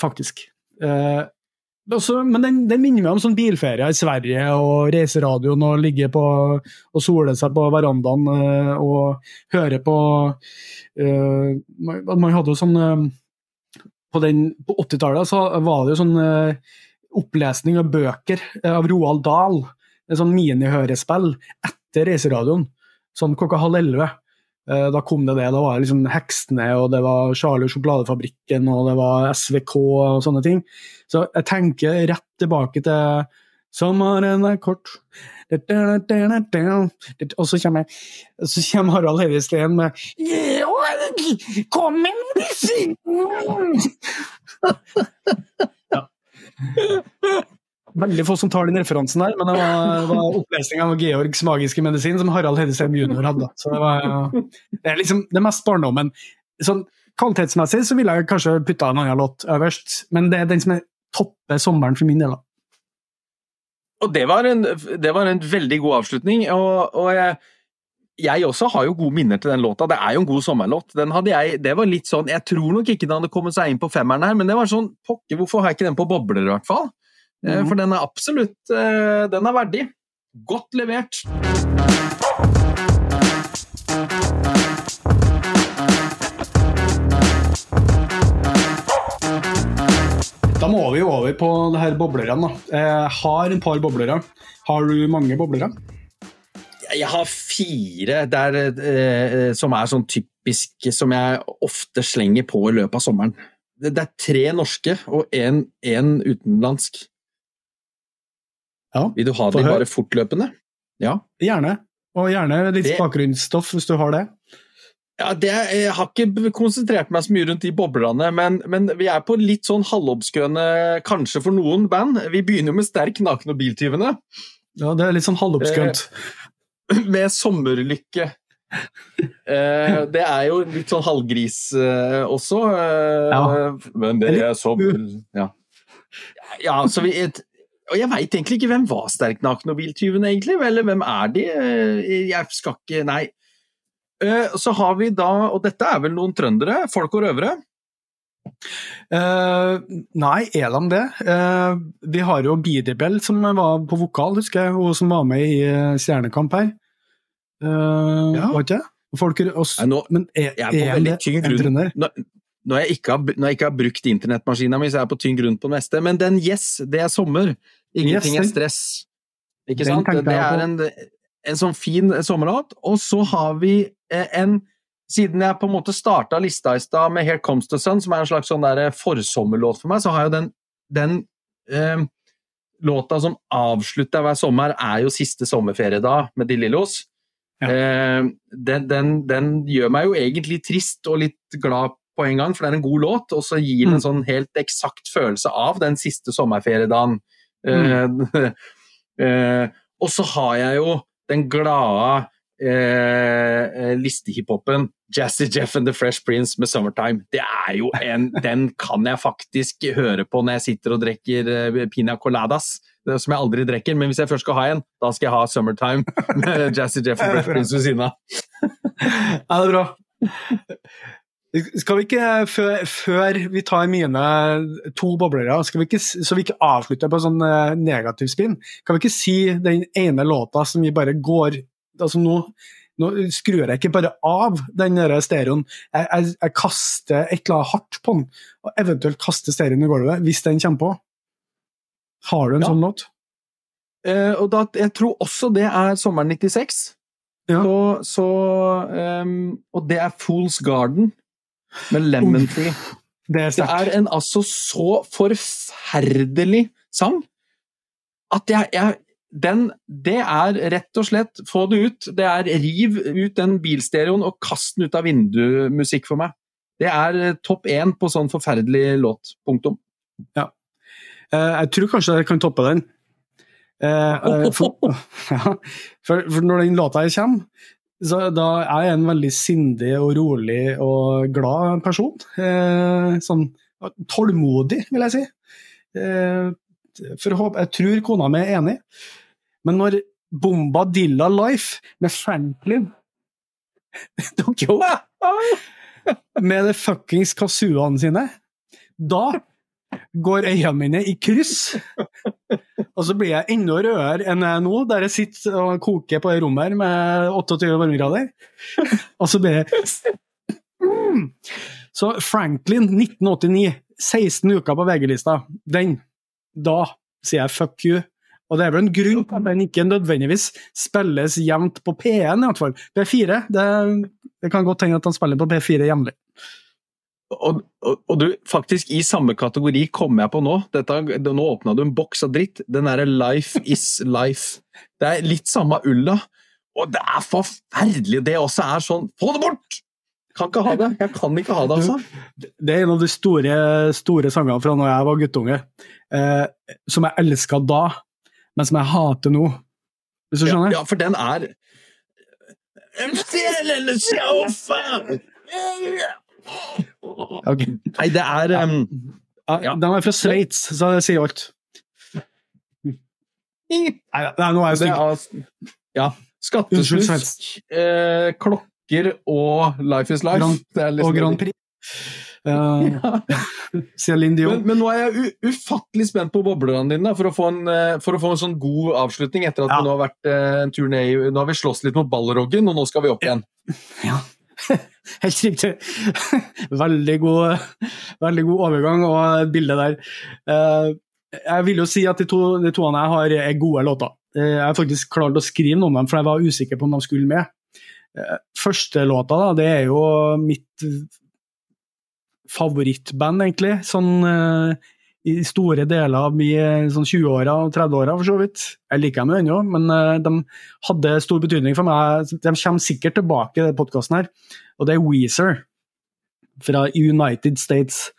S2: faktisk. Eh, også, men den, den, minner meg om sånn bilferie i Sverige og reiseradioen og ligge på og sole seg på verandaen eh, og høre på eh, Man hadde jo sånn uh, På, på 80-tallet så var det jo sånn opplesning av bøker av Roald Dahl. en sånn minihørespill etter reiseradioen, sånn klokka halv elleve. Eh, da kom det det. Da var det liksom Heksene, og det var Charlie Sjokoladefabrikken, og det var SVK og sånne ting. Så jeg tenker rett tilbake til Sommeren er kort Og så kommer, så kommer Harald Heidi Steen med Kom med medisin! Veldig få som tar den referansen der, men det var, var opplesninga av Georgs magiske medisin som Harald Hedesheim jr. hadde. Så det, var, det er liksom det mest barndommen. Sånn, kvalitetsmessig så ville jeg kanskje putta en annen låt øverst, men det er den som er topper sommeren for min del.
S1: Og det var, en, det var en veldig god avslutning. og, og jeg, jeg også har jo gode minner til den låta. Det er jo en god sommerlåt. Den hadde jeg, det var litt sånn, Jeg tror nok ikke den hadde kommet seg inn på femmeren her, men det var sånn pokker, hvorfor har jeg ikke den på bobler, i hvert fall? Mm. For den er absolutt eh, Den er verdig. Godt levert.
S2: Da må vi jo over på det her boblerne. Jeg eh, har en par boblere. Har du mange boblere?
S1: Jeg har fire der, eh, som er sånn typiske som jeg ofte slenger på i løpet av sommeren. Det, det er tre norske og én utenlandsk.
S2: Ja,
S1: Vil du ha de bare fortløpende? Ja.
S2: Gjerne. Og gjerne litt
S1: Det-
S2: bakgrunnsstoff hvis du har det.
S1: Ja, det, jeg har ikke konsentrert meg så mye rundt de boblerne, men, men vi er på litt sånn halvoppskøende, kanskje for noen band. Vi begynner jo med Sterk naken og biltyvene,
S2: Ja, Det er litt sånn halvoppskønt.
S1: Med Sommerlykke. Eh, det er jo litt sånn halvgris eh, også, eh,
S2: Ja.
S1: men det er sommer... Ja. ja, så vi... Et, og jeg veit egentlig ikke hvem var Sterk naken og biltyvene, egentlig. Eller hvem er de? Jeg skal ikke Nei. Eh, Så har vi da, og dette er vel noen trøndere, folk og røvere.
S2: Uh, nei, er de det? Uh, vi har jo Bidibel som var på vokal, husker jeg, Hun som var med i Stjernekamp her. Uh,
S1: Ja.
S2: Var ikke det? Folk, også,
S1: Nei, nå,
S2: men er,
S1: jeg er på
S2: er det
S1: grunn. Når, når, jeg ikke har, jeg ikke har brukt internettmaskina mi, så er jeg på tynn grunn på det meste. Men den Yes, det er sommer. Ingenting
S2: Yes,
S1: er stress. Ikke sant? Det er en, en sånn fin sommerlåt. Og så har vi eh, en Siden jeg på en måte starta lista i stad med Here Comes the Sun, som er en slags sånn forsommerlåt for meg, så har jo den, den eh, låta som avslutter hver sommer, er jo Siste sommerferiedag med De Lillos.
S2: Ja.
S1: Eh, den, den, den gjør meg jo egentlig trist og litt glad på en gang, for det er en god låt, og så gir den en
S2: Mm.
S1: sånn helt eksakt følelse av den siste sommerferiedagen. Mm. Uh, uh, og så har jeg jo den glade eh, eh, listehiphopen Jazzy Jeff and The Fresh Prince med 'Summertime'. Det er jo en, Den kan jeg faktisk høre på når jeg sitter og drikker eh, pina coladas. Som jeg aldri drikker, men hvis jeg først skal ha en, da skal jeg ha 'Summertime' med Jazzy Jeff and Fresh Prince ved siden av.
S2: Ja, det er bra. Skal vi ikke, før, før vi tar mine to boblere, skal vi ikke, så vi ikke avslutter på sånn eh, negativ spinn, kan vi ikke si den ene låta som vi bare går altså nå, nå skrur jeg ikke bare av den stereoen, jeg, jeg, jeg kaster et eller annet hardt på den, og eventuelt kaster stereoen i gulvet hvis den kommer på. Har du en
S1: Ja.
S2: sånn låt?
S1: Eh, og da, jeg tror også det er sommeren 96.
S2: Ja.
S1: Så, så um, Og det er Fool's Garden med Lemon Tree.
S2: Det er
S1: Det er en altså så forferdelig sang at jeg, jeg den, Det er rett og slett Få det ut. Det er riv ut den bilstereoen og kast den ut av vinduet-musikk for meg. Det er eh, topp én på sånn forferdelig låt. Punktum.
S2: Ja. jeg tror kanskje jeg kan toppe den. Eh, eh, for, ja, for, når den låta her kommer, så da er jeg en veldig sindig og rolig og glad person. Eh, sånn tålmodig, vil jeg si. Eh, for å håpe, jeg tror kona mi er enig. Men når Bomba Dilla Life med Franklin tok opp med det fuckings kazooene sine, da går øynene mine i kryss. Og så blir jeg enda rødere enn jeg er nå, der jeg sitter og koker på det rommet her med 28 varmegrader. Og så blir jeg mm. Så Franklin, 1989, 16 uker på VG-lista. Den. Da sier jeg fuck you. Og det er vel en grunn til at den ikke nødvendigvis spilles jevnt på P1, i hvert fall. P4, det, det kan godt hende at han spiller på P4 jevnlig.
S1: Og, og, og du, faktisk i samme kategori kommer jeg på nå. Dette, nå åpna du en boks av dritt. Den derre Life is life. Det er litt samme ulla. Og det er forferdelig! Det også er sånn Få det bort! Kan ikke ha det. Jeg kan ikke ha det, altså.
S2: Det er en av de store, store sangene fra når jeg var guttunge, eh, som jeg elska da, men som jeg hater nå. Hvis du skjønner?
S1: ja, for den er
S2: okay.
S1: Nei, det er um,
S2: Ja,
S1: Ja.
S2: Den er fra Sveits, så det sier alt. Nei, nå er jeg stygg.
S1: Ja.
S2: Unnskyld,
S1: eh, klokker og Life is life.
S2: Grand-
S1: Det er liksom-
S2: Og Grand Prix. Céline
S1: Men, men nå er jeg ufattelig spent på boblerne dine for, å få en, eh, for å få en sånn god avslutning etter at
S2: Ja.
S1: vi nå har vært eh, en tur ned i Nå har vi slåss litt mot ballroggen, og nå skal vi opp igjen.
S2: Ja. Helt riktig. veldig, god, veldig god overgang og bilde der. Eh, Jeg vil jo si at de to, de to jeg har, er gode låter. Jeg har faktisk klart å skrive noen av dem, for jeg var usikker på om de skulle med. Første låta, da, det er jo mitt favorittband, egentlig. Sånn i store deler av mine sånn 20-åra og 30-åra, for så vidt. Jeg liker dem ennå, men de hadde stor betydning for meg. De kommer sikkert tilbake i denne podkasten og det er Weezer fra United States.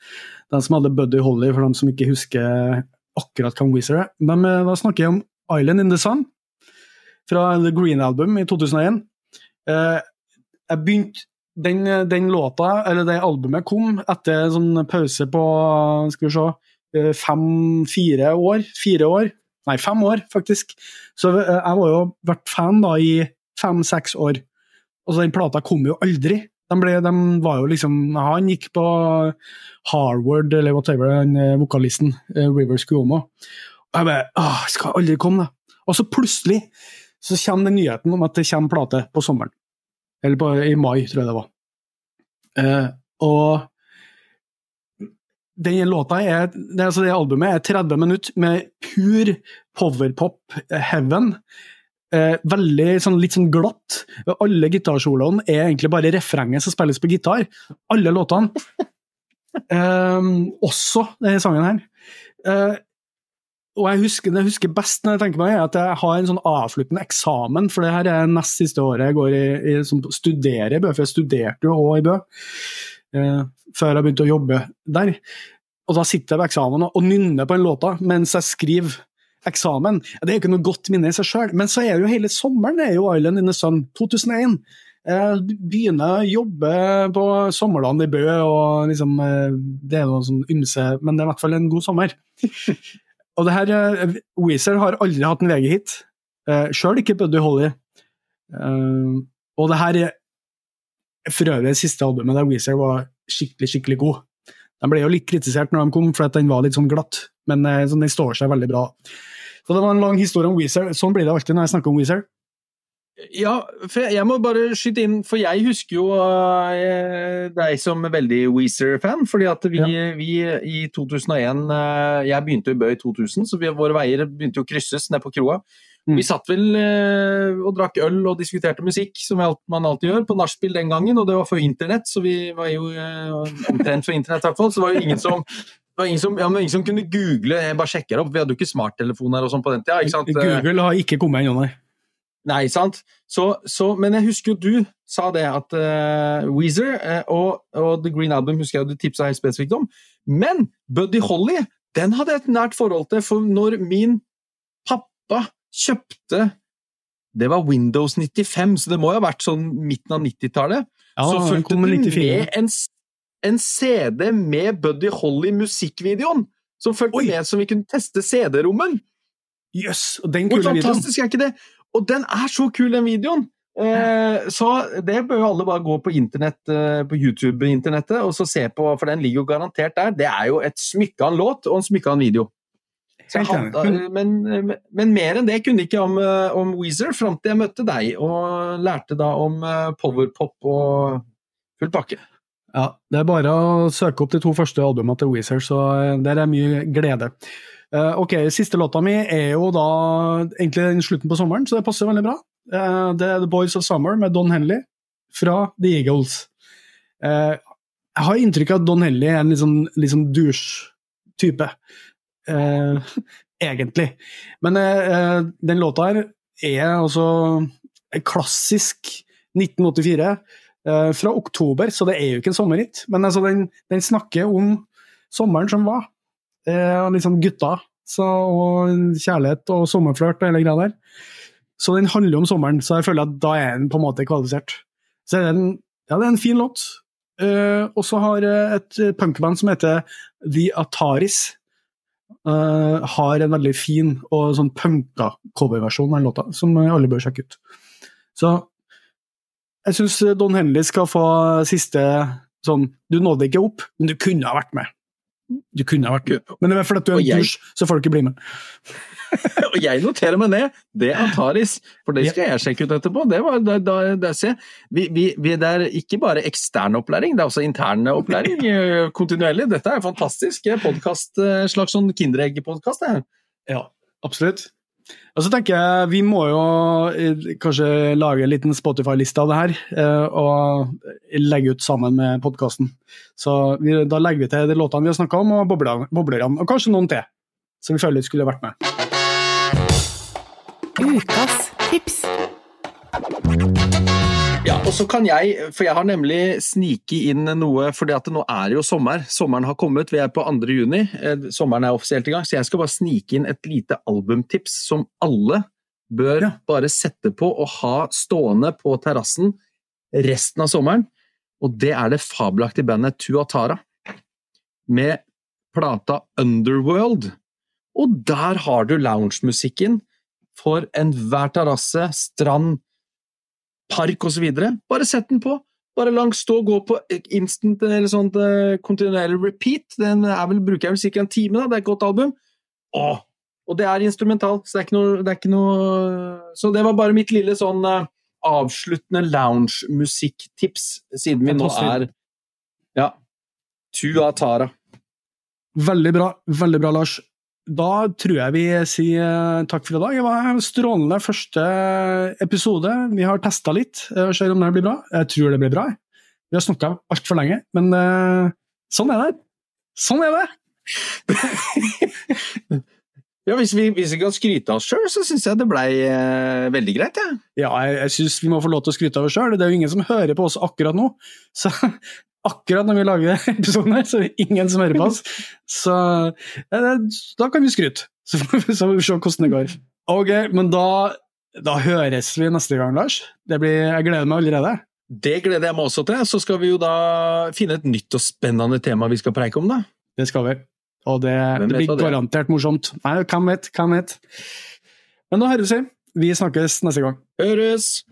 S2: Den som hadde Buddy Holly, for dem som ikke husker akkurat hvem Weezer er. De, da snakker jeg om Island in the Sun fra The Green Album i 2001. Eh, jeg begynte den, den, låta, eller det albumet, kom etter sånn pause på skal vi se, eh, fem-fire år. Fire år. Nei, fem år, faktisk. Så eh, jeg var jo vært fan da i fem-seks år. Og så den plata kom jo aldri. De, ble, de var jo liksom Han gikk på Harvard, eller whatever, den vokalisten, Rivers Cuomo. Og jeg bare Åh, skal aldri komme, da. Og så plutselig så kommer den nyheten om at det kommer plate på sommeren. Eller på, i mai, tror jeg det var. Eh, og den låta er, det, altså det albumet er 30 minutter med pur powerpop heaven. Eh, veldig sånn, litt sånn glatt. Alle gitarsoloene er egentlig bare refrenget som spilles på gitar. Alle låtene. Eh, også denne sangen her. Og jeg husker, jeg husker best når jeg tenker meg, at jeg har en sånn avsluttende eksamen, for det her er nest siste året jeg går i, i som studerer i Bø, for jeg studerte jo òg i Bø eh, før jeg begynte å jobbe der. Og da sitter jeg ved eksamen og nynner på en låta mens jeg skriver eksamen. Det er jo ikke noe godt minne i seg sjøl, men så er det jo hele sommeren det er jo Island in the Sun 2001. Jeg begynner å jobbe på sommerland i Bø, og liksom, eh, det er noe sånn ymse, men det er i hvert fall en god sommer. Og det her, uh, Weezer har aldri hatt en VG-hit, uh, sjøl ikke Buddy Holly. Uh, og det her er for øvrig det siste albumet der Weezer var skikkelig, skikkelig god. De ble jo litt kritisert når de kom, for at den var litt sånn glatt, men uh, den står seg veldig bra. Så det var en lang historie om Weezer. Sånn blir det alltid når jeg snakker om Weezer.
S1: Ja, for jeg må bare skyte inn, for jeg husker jo uh, deg som veldig Weezer-fan. fordi at vi, ja. vi, i 2001 uh, Jeg begynte i Bø i 2000, så vi, våre veier begynte jo å krysses ned på kroa. Mm. Vi satt vel uh, og drakk øl og diskuterte musikk, som man alltid gjør, på nachspiel den gangen. Og det var før internett, så vi var jo omtrent for internett i hvert fall. Så det var jo ingen som det var ingen som, ja, ingen som kunne google, jeg bare sjekker opp, vi hadde jo ikke smarttelefoner og sånn på den tida.
S2: Google har ikke kommet ennå, nei.
S1: Nei, sant? Så, så, men jeg husker jo du sa det, at uh, Weezer uh, og, og, The Green Album husker jeg du tipsa helt spesifikt om. Men Buddy Holly den hadde jeg et nært forhold til, for når min pappa kjøpte Det var Windows 95, så det må jo ha vært sånn midten av 90-tallet. Ja, så fulgte du med en, en, CD med Buddy Holly-musikkvideoen! Som fulgte med, som vi kunne teste CD-rommen.
S2: Yes, og den.
S1: Hvor fantastisk er ikke det? Og den er så kul, den videoen! Eh, så det bør jo alle bare gå på internett, eh, på YouTube-internettet og så se på, for den ligger jo garantert der. Det er jo et smykke av en låt og en smykke av en video. Hadde, men, men, mer enn det kunne ikke om, eh, om Weezer fram til jeg møtte deg og lærte da om eh, powerpop og full pakke.
S2: Ja, det er bare å søke opp de to første albumene til Weezer, så eh, der er mye glede. Uh, ok, Siste låta mi er jo da egentlig slutten på sommeren, så det passer veldig bra. Uh, det er The Boys of Summer med Don Henley fra The Eagles. Uh, jeg har inntrykk av at Don Henley er en litt sånn, litt sånn douche-type. egentlig. Men den låta her er altså klassisk 1984 fra oktober, så det er jo ikke en sommerhit. Men altså, den, den snakker om sommeren som var. Eh, liksom gutta så, og kjærlighet og sommerflørt og hele greia der. Så den handler om sommeren, så jeg føler at da er den på en måte kvalifisert. Så er det ja, det er en fin låt. Eh, og så har et punkband som heter The Ataris, Eh, har en veldig fin og sånn punka coverversjon av den låta, som alle bør sjekke ut. Så jeg syns Don Henley skal få siste sånn Du nådde ikke opp, men du kunne ha vært med. Du kunne ha vært med. Men det er fordi du er en dusj, så får du ikke bli med.
S1: og jeg noterer meg ned. Det er Antaris, for det skal jeg sjekke ut etterpå. Det, var, da, da, da, se. Vi, vi, vi, det er ikke bare ekstern opplæring, det er også intern opplæring eh, kontinuerlig. Dette er fantastisk. Podcast, eh, slags sånn Kinderegg-podkast.
S2: Ja, absolutt. Og så tenker jeg Vi må jo eh, kanskje lage en liten Spotify-liste av det her, og legge ut sammen med podkasten. Så vi, da legger vi til de låtene vi har snakka om, og boblerne, boblerne, og kanskje noen til som vi føler skulle vært med.
S3: Ukas tips.
S1: Og så kan jeg, for jeg har nemlig sniket inn noe, at nå er det jo sommer. Sommeren har kommet, vi er på 2. juni. Eh, sommeren er offisielt i gang, så jeg skal bare snike inn et lite albumtips som alle bør ja. bare sette på og ha stående på terrassen resten av sommeren. Og det er det fabelaktige bandet Tuatara med plata Underworld. Og der har du loungemusikken for enhver terrasse, strand, park osv. Bare sett den på. Bare langs stå og gå på instant eller sånt uh, kontinuerlig repeat. Den vel, bruker jeg vel sikkert en time, da. Det er et godt album. Åh, og det er instrumentalt, så det er ikke noe, det er ikke noe Så det var bare mitt lille sånn uh, avsluttende lounge-musikktips, siden vi nå er Ja. Tuatara.
S2: Veldig bra, veldig bra, Lars. Da tror jeg vi sier eh, takk for i dag. Det var en strålende første episode. Vi har testa litt og ser om det blir bra. Jeg tror det blir bra. Vi har snakka altfor lenge, men uh, sånn er det. Sånn er det!
S1: ja, hvis vi, hvis vi, kan skryte av oss sjøl, så syns jeg det blei uh, veldig greit. Ja,
S2: ja jeg, jeg syns vi må få lov til å skryte av oss sjøl. Det er jo ingen som hører på oss akkurat nå. Så akkurat når vi lager episoden her, så er det ingen som hører på oss. Så da kan vi skryte. Så får vi se hvordan det går. Ok, men da, da høres vi neste gang, Lars. Blir, jeg gleder meg allerede.
S1: Det gleder jeg meg også til. Så skal vi jo da finne et nytt og spennende tema vi skal preike om, da.
S2: Det skal vi. Og det, det blir det? garantert morsomt. Nei, hvem vet, hvem vet. Men nå høres vi. Vi snakkes neste gang.
S1: Høres!